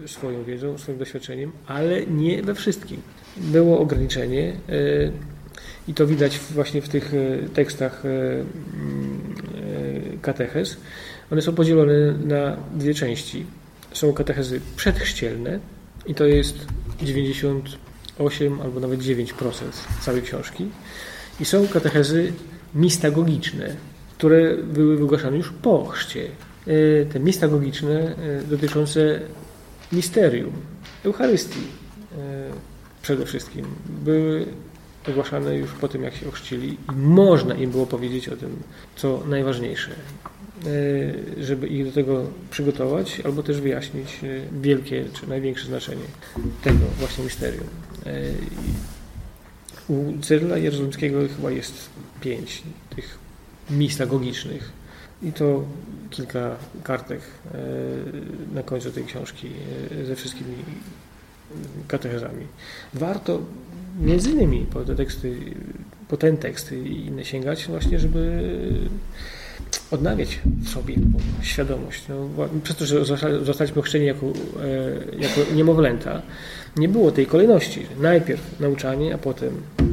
swoją wiedzą, swoim doświadczeniem, ale nie we wszystkim. Było ograniczenie i to widać właśnie w tych tekstach katechez, one są podzielone na dwie części. Są katechezy przedchrzcielne i to jest 98 albo nawet 9% całej książki. I są katechezy mistagogiczne, które były wygłaszane już po chrzcie. E, te mistagogiczne e, dotyczące misterium, Eucharystii e, przede wszystkim, były ogłaszane już po tym, jak się ochrzcili i można im było powiedzieć o tym, co najważniejsze. E, żeby ich do tego przygotować, albo też wyjaśnić e, wielkie czy największe znaczenie tego właśnie misterium. E, u Cyrla Jerozolimskiego chyba jest pięć tych miejsc agogicznych i to kilka kartek na końcu tej książki ze wszystkimi katechezami. Warto między innymi po te teksty, po ten tekst i inne sięgać właśnie, żeby odnawiać w sobie świadomość. No, przez to, że zostaliśmy ochrzczeni jako, e, jako niemowlęta, nie było tej kolejności. Najpierw nauczanie, a potem e,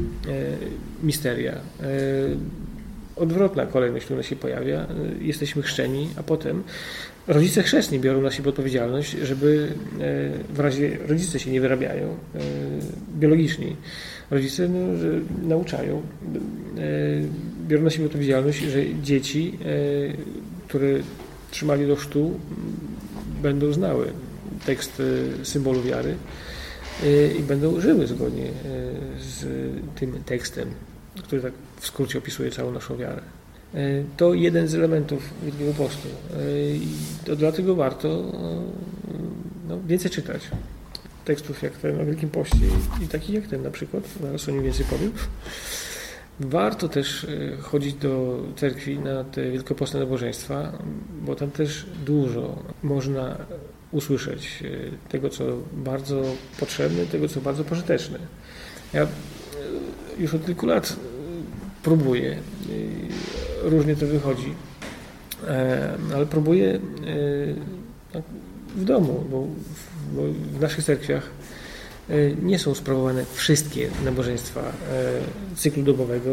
misteria. E, odwrotna kolejność, która się pojawia. Jesteśmy chrzczeni, a potem rodzice chrzestni biorą na siebie odpowiedzialność, żeby w razie rodzice się nie wyrabiają biologiczni. Rodzice no, nauczają, biorą na siebie odpowiedzialność, że dzieci, które trzymali do chrztu, będą znały tekst symbolu wiary i będą żyły zgodnie z tym tekstem, który tak w skrócie opisuje całą naszą wiarę. To jeden z elementów Wielkiego Postu. I to dlatego warto no, więcej czytać tekstów jak ten o Wielkim Poście i takich jak ten na przykład, zaraz o nim więcej powiem. Warto też chodzić do cerkwi na te wielkopostne nabożeństwa, bo tam też dużo można usłyszeć tego, co bardzo potrzebne, tego, co bardzo pożyteczne. Ja już od kilku lat próbuję, różnie to wychodzi, ale próbuję w domu, bo w naszych cerkwiach nie są sprawowane wszystkie nabożeństwa cyklu dobowego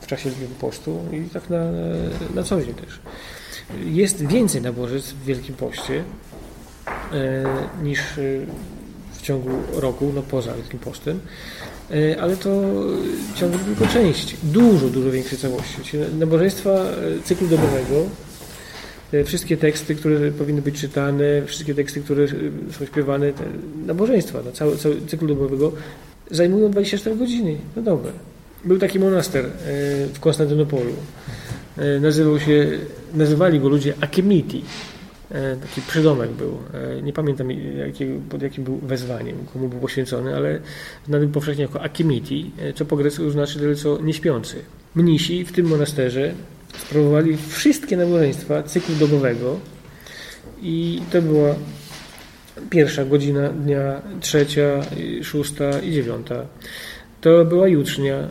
w czasie Wielkiego Postu i tak na, na co dzień też. Jest więcej nabożeństw w Wielkim Poście niż w ciągu roku, no poza Wielkim Postem, ale to ciągle tylko część, dużo, dużo większej całości. Nabożeństwa cyklu dobowego wszystkie teksty, które powinny być czytane, wszystkie teksty, które są śpiewane, te nabożeństwa, no, cały, cały cykl dobowego zajmują 24 godziny. No dobra. Był taki monaster w Konstantynopolu. Nazywał się, nazywali go ludzie Akemiti. Taki przydomek był. Nie pamiętam pod jakim był wezwaniem, komu był poświęcony, ale znany powszechnie jako Akemiti, co po grecku znaczy tyle co nieśpiący. Mnisi w tym monasterze sprawowali wszystkie nabożeństwa cyklu dobowego i to była pierwsza godzina dnia, trzecia, szósta i dziewiąta. To była jutrznia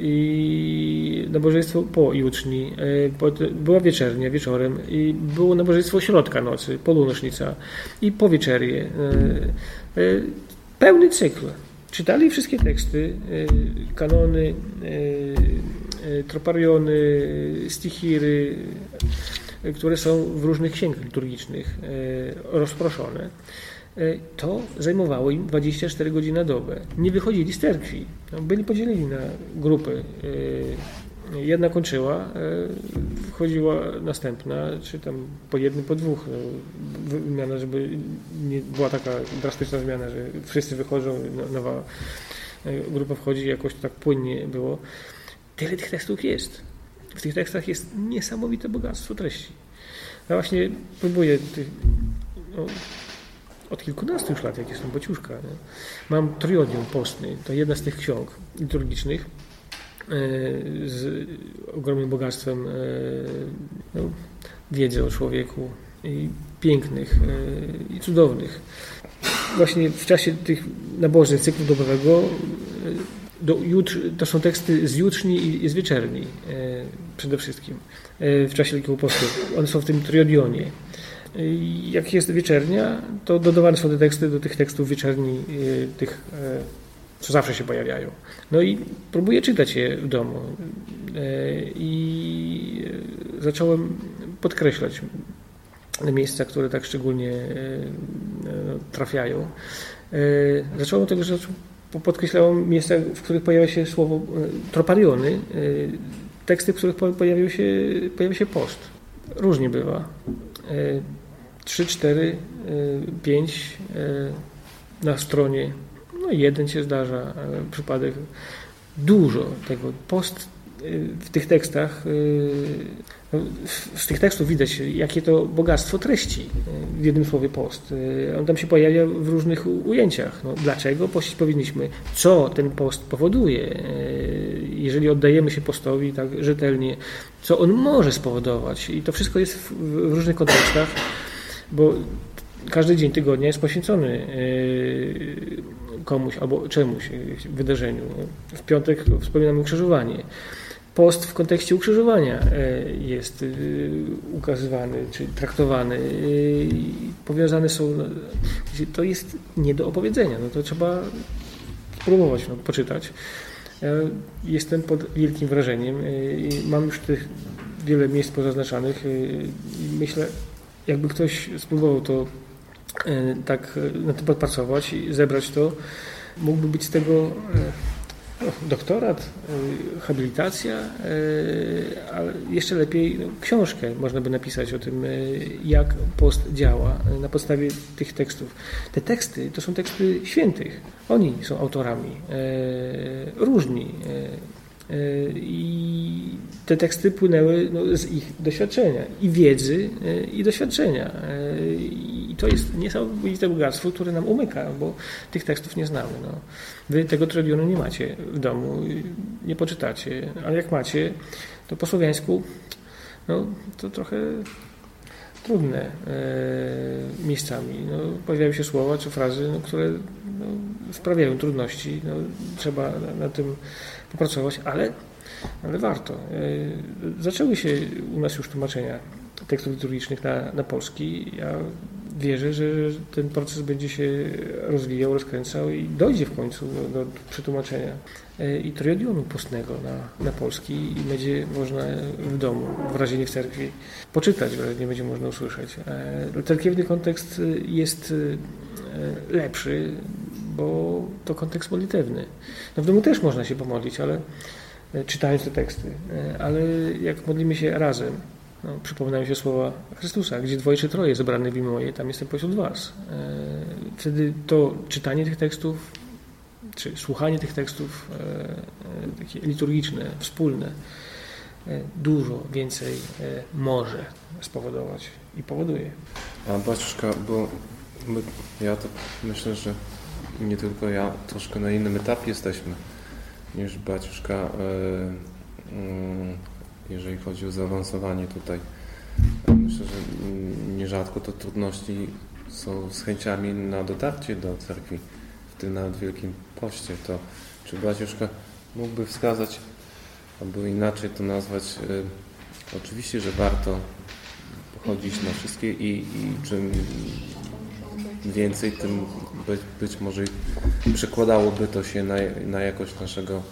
i nabożeństwo po juczni, była wieczernia wieczorem i było nabożeństwo środka nocy, polunошnica i po wieczerię. Pełny cykl. Czytali wszystkie teksty, kanony, tropariony, stichiry, które są w różnych księgach liturgicznych rozproszone. To zajmowało im 24 godziny na dobę. Nie wychodzili z cerkwi. Byli podzieleni na grupy. Jedna kończyła, wchodziła następna, czy tam po jednym, po dwóch. Zmiana, żeby nie była taka drastyczna zmiana, że wszyscy wychodzą, nowa grupa wchodzi jakoś tak płynnie było. Tyle tych tekstów jest. W tych tekstach jest niesamowite bogactwo treści. Ja właśnie próbuję tych, no, od kilkunastu już lat, jak jestem Bociuszka. Nie? Mam Triodium Postny, to jedna z tych ksiąg liturgicznych z ogromnym bogactwem no, wiedzy o człowieku i pięknych i cudownych. Właśnie w czasie tych nabożeń cyklu dobowego do jutr, to są teksty z jutrzni i z wieczerni przede wszystkim w czasie Wielkiego Postu. One są w tym triodionie. Jak jest wieczernia, to dodawane są te teksty do tych tekstów wieczerni, tych, co zawsze się pojawiają. No i próbuję czytać je w domu. I zacząłem podkreślać miejsca, które tak szczególnie trafiają. Zacząłem od tego, że podkreślałem miejsca, w których pojawia się słowo tropariony, teksty, w których pojawił się, pojawia się post. Różnie bywa. 3, 4, 5 na stronie, no jeden się zdarza przypadek. Dużo tego. Post w tych tekstach, z tych tekstów widać, jakie to bogactwo treści w jednym słowie post. On tam się pojawia w różnych ujęciach. No, dlaczego pościć powinniśmy? Co ten post powoduje? Jeżeli oddajemy się postowi tak rzetelnie, co on może spowodować? I to wszystko jest w, w różnych kontekstach, bo każdy dzień tygodnia jest poświęcony komuś albo czemuś, wydarzeniu. W piątek wspominamy ukrzyżowanie post w kontekście ukrzyżowania jest ukazywany czy traktowany. Powiązane są, to jest nie do opowiedzenia, no to trzeba spróbować no, poczytać. Ja jestem pod wielkim wrażeniem mam już tych wiele miejsc pozaznaczanych myślę, jakby ktoś spróbował to tak na tym podpracować i zebrać to, mógłby być z tego no, doktorat, habilitacja, ale jeszcze lepiej no, książkę można by napisać o tym, jak post działa na podstawie tych tekstów. Te teksty to są teksty świętych. Oni są autorami, różni. I te teksty płynęły no, z ich doświadczenia i wiedzy, i doświadczenia. To jest niesamowite bogactwo, które nam umyka, bo tych tekstów nie znamy. No. Wy tego trylionu nie macie w domu, nie poczytacie, ale jak macie, to po słowiańsku no, to trochę trudne e, miejscami. No, pojawiają się słowa czy frazy, no, które no, sprawiają trudności. No, trzeba na, na, tym popracować, ale, ale warto. E, zaczęły się u nas już tłumaczenia tekstów liturgicznych na, na polski. Ja wierzę, że ten proces będzie się rozwijał, rozkręcał i dojdzie w końcu do, do przetłumaczenia e, i triodionu postnego na, na polski i będzie można w domu, w razie nie w cerkwi, poczytać, w razie nie będzie można usłyszeć. E, cerkiewny kontekst jest e, lepszy, bo to kontekst modlitewny. No w domu też można się pomodlić, ale czytając te teksty, ale jak modlimy się razem, no, przypominają się słowa Chrystusa, gdzie dwoje czy troje zebrane w imię moje, tam jestem pośród was. E, wtedy to czytanie tych tekstów, czy słuchanie tych tekstów e, e, takie liturgiczne, wspólne, dużo więcej może spowodować i powoduje. A Baciuszka, bo my, ja to myślę, że nie tylko ja, troszkę na innym etapie jesteśmy niż Baciuszka. Yy, yy jeżeli chodzi o zaawansowanie tutaj. Myślę, że nierzadko to trudności są z chęciami na dotarcie do cerkwi, w tym nawet Wielkim Poście. To czy Braciuszka mógłby wskazać, albo inaczej to nazwać, y, oczywiście, że warto chodzić na wszystkie i, i czym więcej, tym być, być może przekładałoby to się na, na jakość naszego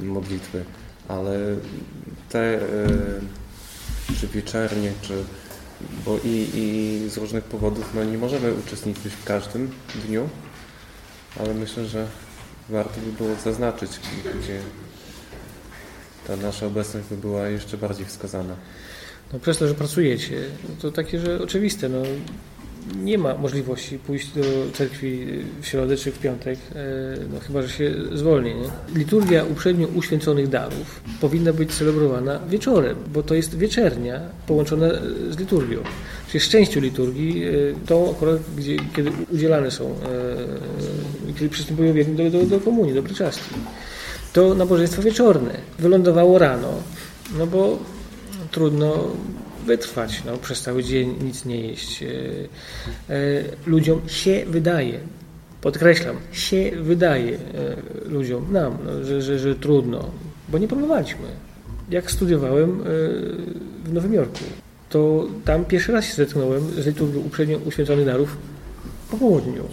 modlitwy ale te e, czy wieczernie, czy bo i, i z różnych powodów no nie możemy uczestniczyć w każdym dniu, ale myślę, że warto by było zaznaczyć, gdzie ta nasza obecność by była jeszcze bardziej wskazana. No przez to, że pracujecie, to takie, że oczywiste, no nie ma możliwości pójść do cerkwi w środę czy w piątek, e, no chyba, że się zwolni. Nie? Liturgia uprzednio uświęconych darów powinna być celebrowana wieczorem, bo to jest wieczernia połączona z liturgią. Czyli szczęściu liturgii, e, to akurat, gdzie, kiedy udzielane są, e, kiedy przystępują do, do, do komunii, do pryczastki. To nabożeństwo wieczorne wylądowało rano, no bo trudno wytrwać no, przez cały dzień, nic nie jeść. E, e, ludziom się wydaje, podkreślam, się wydaje e, ludziom, nam, no, że, że, że trudno, bo nie próbowaliśmy. Jak studiowałem w Nowym Jorku, to tam pierwszy raz się zetknąłem z liturgią uprzednio uświęconych darów po południu,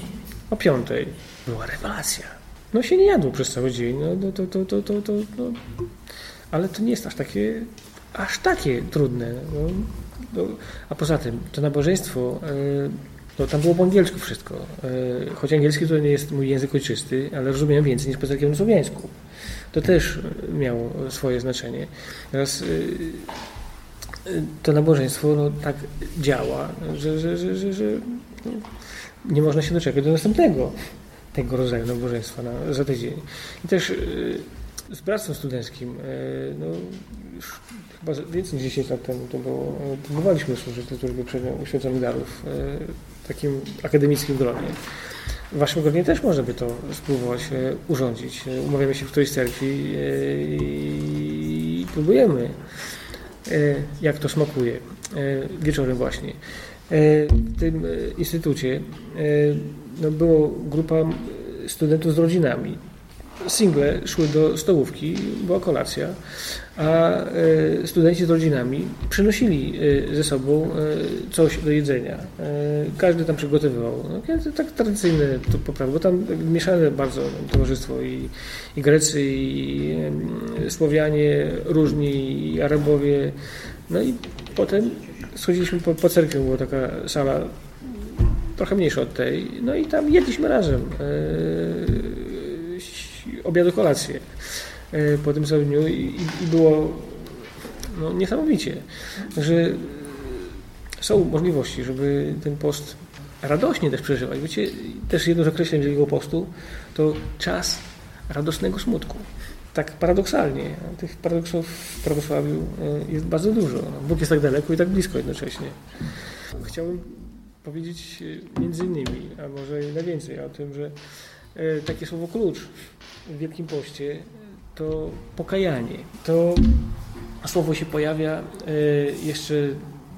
o piątej. Była rewelacja. No się nie jadło przez cały dzień, no, to, to, to, to, to, no. ale to nie jest aż takie aż takie trudne. No, no, a poza tym, to nabożeństwo, e, no, tam było po angielsku wszystko. E, choć angielski to nie jest mój język ojczysty, ale rozumiem więcej niż po takim słowiańsku. To też miało swoje znaczenie. Teraz e, to nabożeństwo no, tak działa, że, że, że, że, że no, nie można się doczekać do następnego tego rodzaju nabożeństwa na, za tydzień. I też z bractwem studenckim, no, już chyba więcej niż 10 lat temu to było, próbowaliśmy służyć liturgię uświęconych darów w takim akademickim gronie. W waszym gronie też można by to spróbować e, urządzić. E, umawiamy się w którejś cerkwi e, i próbujemy, jak to smakuje. Wieczorem właśnie. W tym instytucie no, była grupa studentów z rodzinami single szły do stołówki, była kolacja, a e, studenci z rodzinami przynosili e, ze sobą e, coś do jedzenia. Każdy tam przygotowywał. No, tak tradycyjne to poprawy, bo tam mieszane bardzo towarzystwo i, i Grecy, i Słowianie różni, i Arabowie. No i potem schodziliśmy po, po była taka sala trochę mniejsza od tej, no i tam jedliśmy razem obiadu, kolację e, po tym samym dniu i, i było no, niesamowicie, że są możliwości, żeby ten post radośnie też przeżywać. Wiecie, też jedno z określeń Wielkiego Postu to czas radosnego smutku. Tak paradoksalnie. Tych paradoksów w prawosławiu e, jest bardzo dużo. Bóg jest tak daleko i tak blisko jednocześnie. Chciałbym powiedzieć e, między innymi, a może najwięcej o tym, że takie słowo klucz w Wielkim Poście to pokajanie. To słowo się pojawia e, jeszcze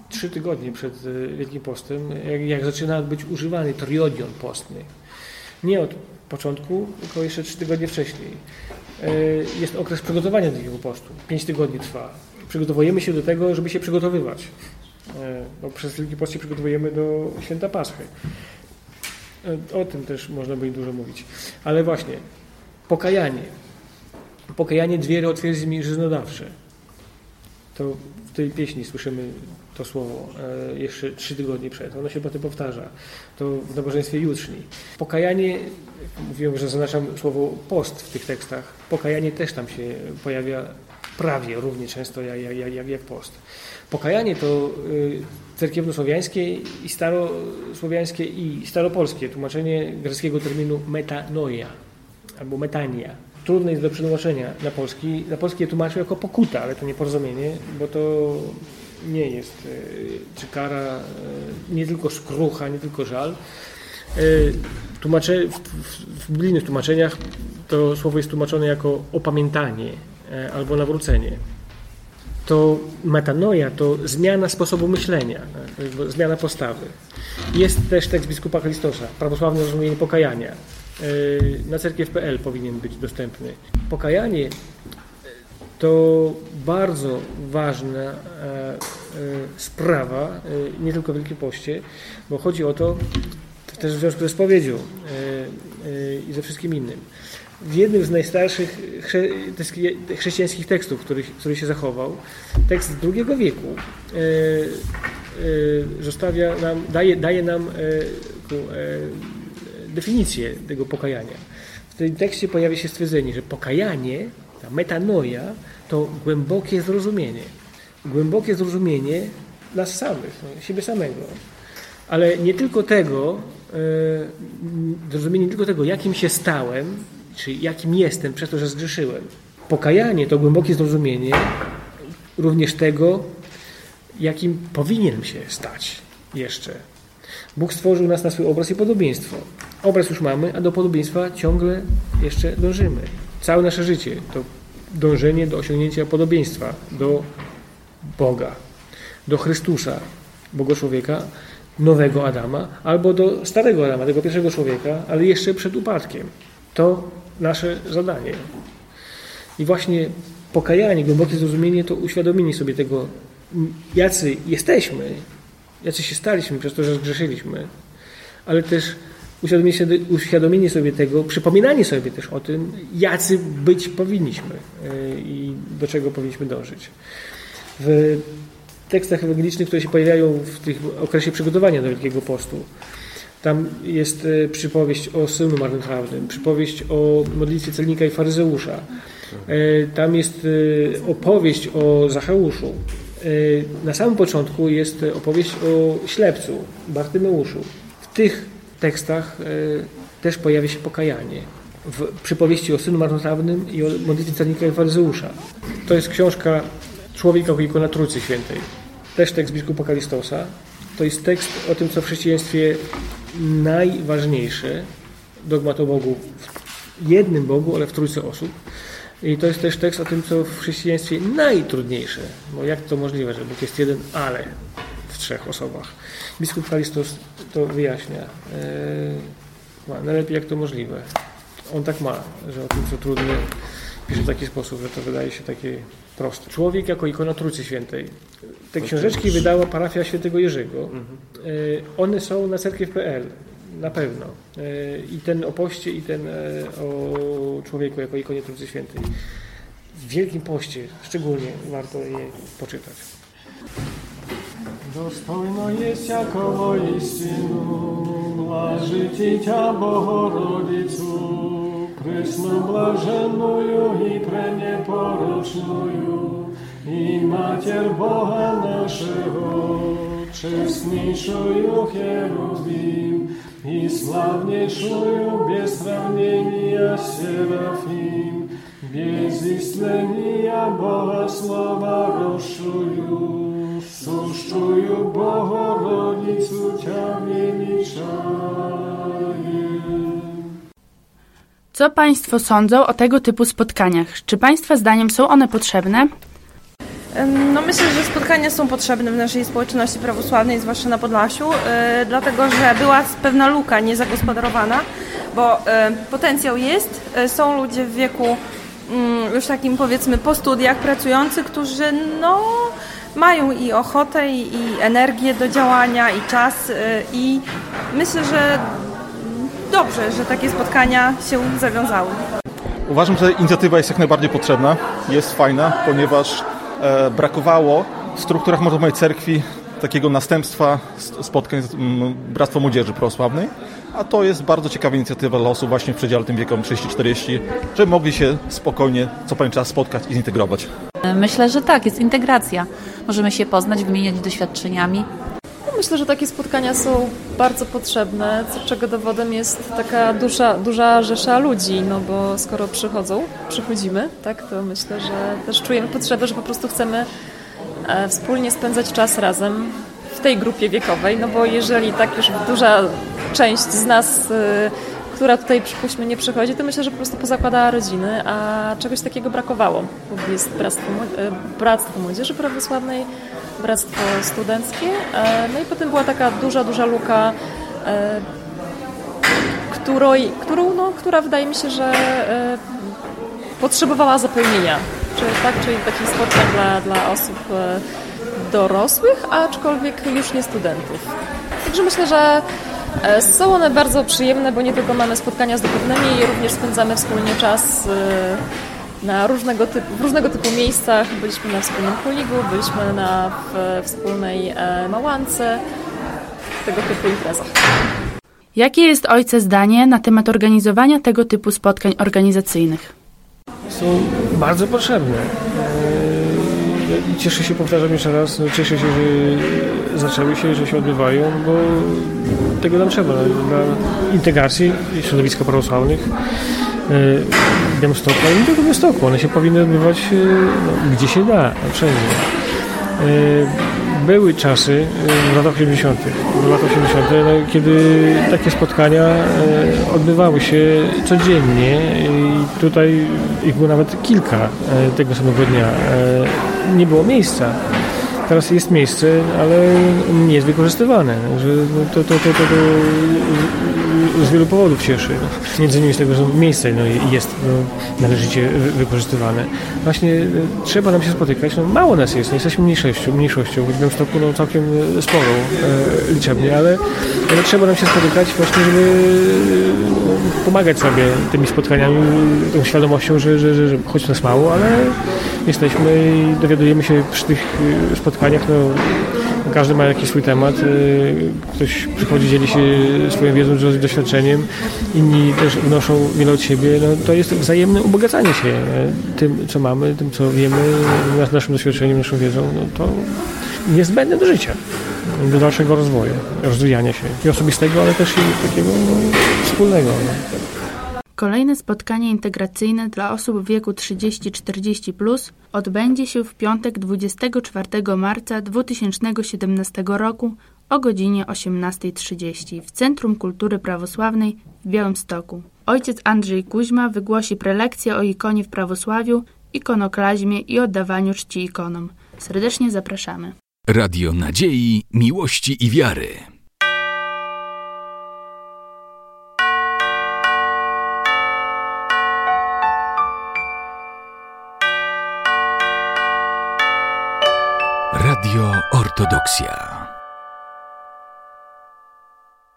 trzy tygodnie przed e, Wielkim Postem, jak, jak zaczyna być używany triodion postny. Nie od początku, tylko jeszcze trzy tygodnie wcześniej. E, jest okres przygotowania do Wielkiego Postu. Pięć tygodni trwa. Przygotowujemy się do tego, żeby się przygotowywać. Bo przez Wielki Post się przygotowujemy do święta Paschy. O tym też można by dużo mówić. Ale właśnie, Pokajanie. Pokajanie dwiery otwierdzi mi żyznodawcze. To w tej pieśni słyszymy to słowo e, jeszcze trzy tygodnie przed. Ono się potem powtarza. To w nabożeństwie jutrzni. Pokajanie, mówiłem, że zaznaczam słowo post w tych tekstach. Pokajanie też tam się pojawia prawie równie często jak, jak, jak, jak post. Pokajanie to y, cerkiewnosłowiańskie i starosłowiańskie i staropolskie tłumaczenie greckiego terminu metanoia albo metania. Trudne jest do przetłumaczenia na polski. Na polski je tłumaczył jako pokuta, ale to nieporozumienie, bo to nie jest e, czy kara, e, nie tylko skrucha, nie tylko żal. Tłumacze, w, w, w biblijnych tłumaczeniach to słowo jest tłumaczone jako opamiętanie albo nawrócenie. To metanoja to zmiana sposobu myślenia, zmiana postawy. Jest też tekst biskupa Chrystosa, prawosławne rozumienie pokajania. E, na cerkiew.pl powinien być dostępny. Pokajanie e, to bardzo ważna e, sprawa, nie tylko w Wielkim Poście, bo chodzi o to, też w związku ze spowiedzią i ze wszystkim innym. W jednym z najstarszych chrześcijańskich tekstów, który, który się zachował, tekst z II wieku, zostawia nam, daje, daje nam definicję tego pokajania. W tym tekście pojawia się stwierdzenie, że pokajanie, ta metanoja, to głębokie zrozumienie. Głębokie zrozumienie nas samych, no, siebie samego. Ale nie tylko tego, e, zrozumienie nie tylko tego, jakim się stałem, czy jakim jestem przez to, że zgrzeszyłem. Pokajanie to głębokie zrozumienie również tego, jakim powinienem się stać jeszcze. Bóg stworzył nas na swój obraz i podobieństwo. Obraz już mamy, a do podobieństwa ciągle jeszcze dążymy. Całe nasze życie to dążenie do osiągnięcia podobieństwa do Boga, do Chrystusa, Boga człowieka, nowego Adama, albo do starego Adama, tego pierwszego człowieka, ale jeszcze przed upadkiem. To nasze zadanie. I właśnie pokajanie, głębokie zrozumienie to uświadomienie sobie tego, jacy jesteśmy, jacy się staliśmy przez to, że zgrzeszyliśmy, ale też uświadomienie, sobie tego, przypominanie sobie też o tym, jacy być powinniśmy e, i do czego powinniśmy dążyć. W tekstach ewangelicznych, które się pojawiają w okresie przygotowania do Wielkiego Postu, tam jest e, przypowieść o synu marnotrawnym, przypowieść o modlitwie celnika i faryzeusza. E, tam jest opowieść o Zacheuszu. Na samym początku jest opowieść o ślepcu, Bartymeuszu. W tych tekstach e, też pojawia się pokajanie. W przypowieści o synu marnotrawnym i o modlitwie celnika i faryzeusza. To jest książka Człowieka na Trójcy Świętej. Też tekst biskupa Kalistosa. To jest tekst o tym, co w chrześcijaństwie najważniejsze. Dogmat o Bogu w jednym Bogu, ale w trójce osób. I to jest też tekst o tym, co w chrześcijaństwie najtrudniejsze. Bo jak to możliwe, że Bóg jest jeden, ale w trzech osobach. Biskup Kalistos to wyjaśnia. E, najlepiej jak to możliwe. on tak ma, że o tym, co trudne, pisze w taki sposób, że to wydaje się takie proste. Człowiek jako ikona Trójcy Świętej. Te książeczki wydała parafia świętego Jerzego. Mhm. One są na cerkiew.pl. Na pewno. E, I ten o poście, i ten e, o człowieku jako ikonie Trójcy Świętej. W Wielkim Poście szczególnie warto je poczytać. Достойно є всякого істину, блажитіття Богородицю, пресну блаженную і пренепорочную, і матір Бога нашого, чеснішою Херувим, і славнішою без сравнення Серафим, без істлення Бога слова рушую. Suszczuju Bogorodicu Cię veličajem. Co Państwo sądzą o tego typu spotkaniach? Czy Państwa zdaniem są one potrzebne? No myślę, że spotkania są potrzebne w naszej społeczności prawosławnej, zwłaszcza na Podlasiu, y, dlatego że była pewna luka niezagospodarowana, bo y, potencjał jest, y, są ludzie w wieku mm, już takim powiedzmy po studiach pracujący, którzy no mają i ochotę i, energię do działania i czas y, i myślę, że dobrze, że takie spotkania się zawiązały. Uważam, że inicjatywa jest jak najbardziej potrzebna, jest fajna, ponieważ e, brakowało w strukturach Mordowej Cerkwi takiego następstwa spotkań z mm, Bractwa Młodzieży Prawosławnej, a to jest bardzo ciekawa inicjatywa dla osób właśnie w przedziale tym wiekom 30-40, żeby mogli się spokojnie co pewien czas spotkać i zintegrować. Myślę, że tak, jest integracja. Możemy się poznać, wymieniać doświadczeniami. Myślę, że takie spotkania są bardzo potrzebne, co czego dowodem jest taka duża, duża rzesza ludzi, no bo skoro przychodzą, przychodzimy, tak, to myślę, że też czujemy potrzebę, że po prostu chcemy wspólnie spędzać czas razem w tej grupie wiekowej, no bo jeżeli tak już duża część z nas, e, która tutaj przypuśćmy nie przychodzi, to myślę, że po prostu pozakładała rodziny, a czegoś takiego brakowało, jest Bractwo, e, Bractwo Młodzieży Prawosławnej, Bractwo Studenckie, e, no i potem była taka duża, duża luka, e, którą, którą, no, która wydaje mi się, że e, potrzebowała zapełnienia, czy, tak, czyli takich spotkań dla, dla osób e, dorosłych, aczkolwiek już nie studentów. Także myślę, że e, są one bardzo przyjemne, bo nie tylko mamy spotkania z duchownymi, również spędzamy wspólnie czas e, na różnego typu, w różnego typu miejscach. Byliśmy na wspólnym kuligu, byliśmy na w, wspólnej małance, tego typu imprezach. Jakie jest Ojca zdanie na temat organizowania tego typu spotkań organizacyjnych? Są bardzo potrzebne. Eee, I cieszę się, powtarzam jeszcze raz, no cieszę się, że zaczęły się, że się odbywają, bo tego nam trzeba dla integracji środowiska prawosławnych e, Białymstoku, ale nie tylko Białymstoku. One się powinny odbywać e, no, gdzie się da, wszędzie. E, Były czasy e, w latach 80., w latach 80., no, kiedy takie spotkania e, odbywały się codziennie i tutaj ich było nawet kilka e, tego samego dnia. E, Nie było miejsca. Teraz jest miejsce, ale nie jest wykorzystywane. No, to, to, to, to, to z wielu powodów cieszy. Między innymi z tego, że miejsce no, jest no, należycie wy- wykorzystywane. Właśnie e, trzeba nam się spotykać. No, mało nas jest, no, jesteśmy mniejszością, mniejszością. W Białymstoku no, całkiem e, sporą e, liczebnie, ale, ale trzeba nam się spotykać właśnie, żeby e, pomagać sobie tymi spotkaniami, tą świadomością, że, że, że, że choć nas mało, ale jesteśmy i dowiadujemy się przy tych spotkaniach, no, każdy ma jakiś swój temat, e, ktoś przychodzi, dzieli się swoją wiedzą, do- doświadczeniem, inni też wnoszą wiele od siebie, no, to jest wzajemne ubogacanie się tym, co mamy, tym, co wiemy, nas- naszym doświadczeniem, naszą wiedzą, no, to niezbędne do życia, do dalszego rozwoju, rozwijania się i osobistego, ale też i takiego no, wspólnego. No. Kolejne spotkanie integracyjne dla osób w wieku 30-40 plus odbędzie się w piątek 24 marca 2017 roku o godzinie 18.30 w Centrum Kultury Prawosławnej w Białymstoku. Ojciec Andrzej Kuźma wygłosi prelekcję o ikonie w prawosławiu, ikonoklazmie i oddawaniu czci ikonom. Serdecznie zapraszamy. Radio Nadziei, Miłości i Wiary. Ortodoksja.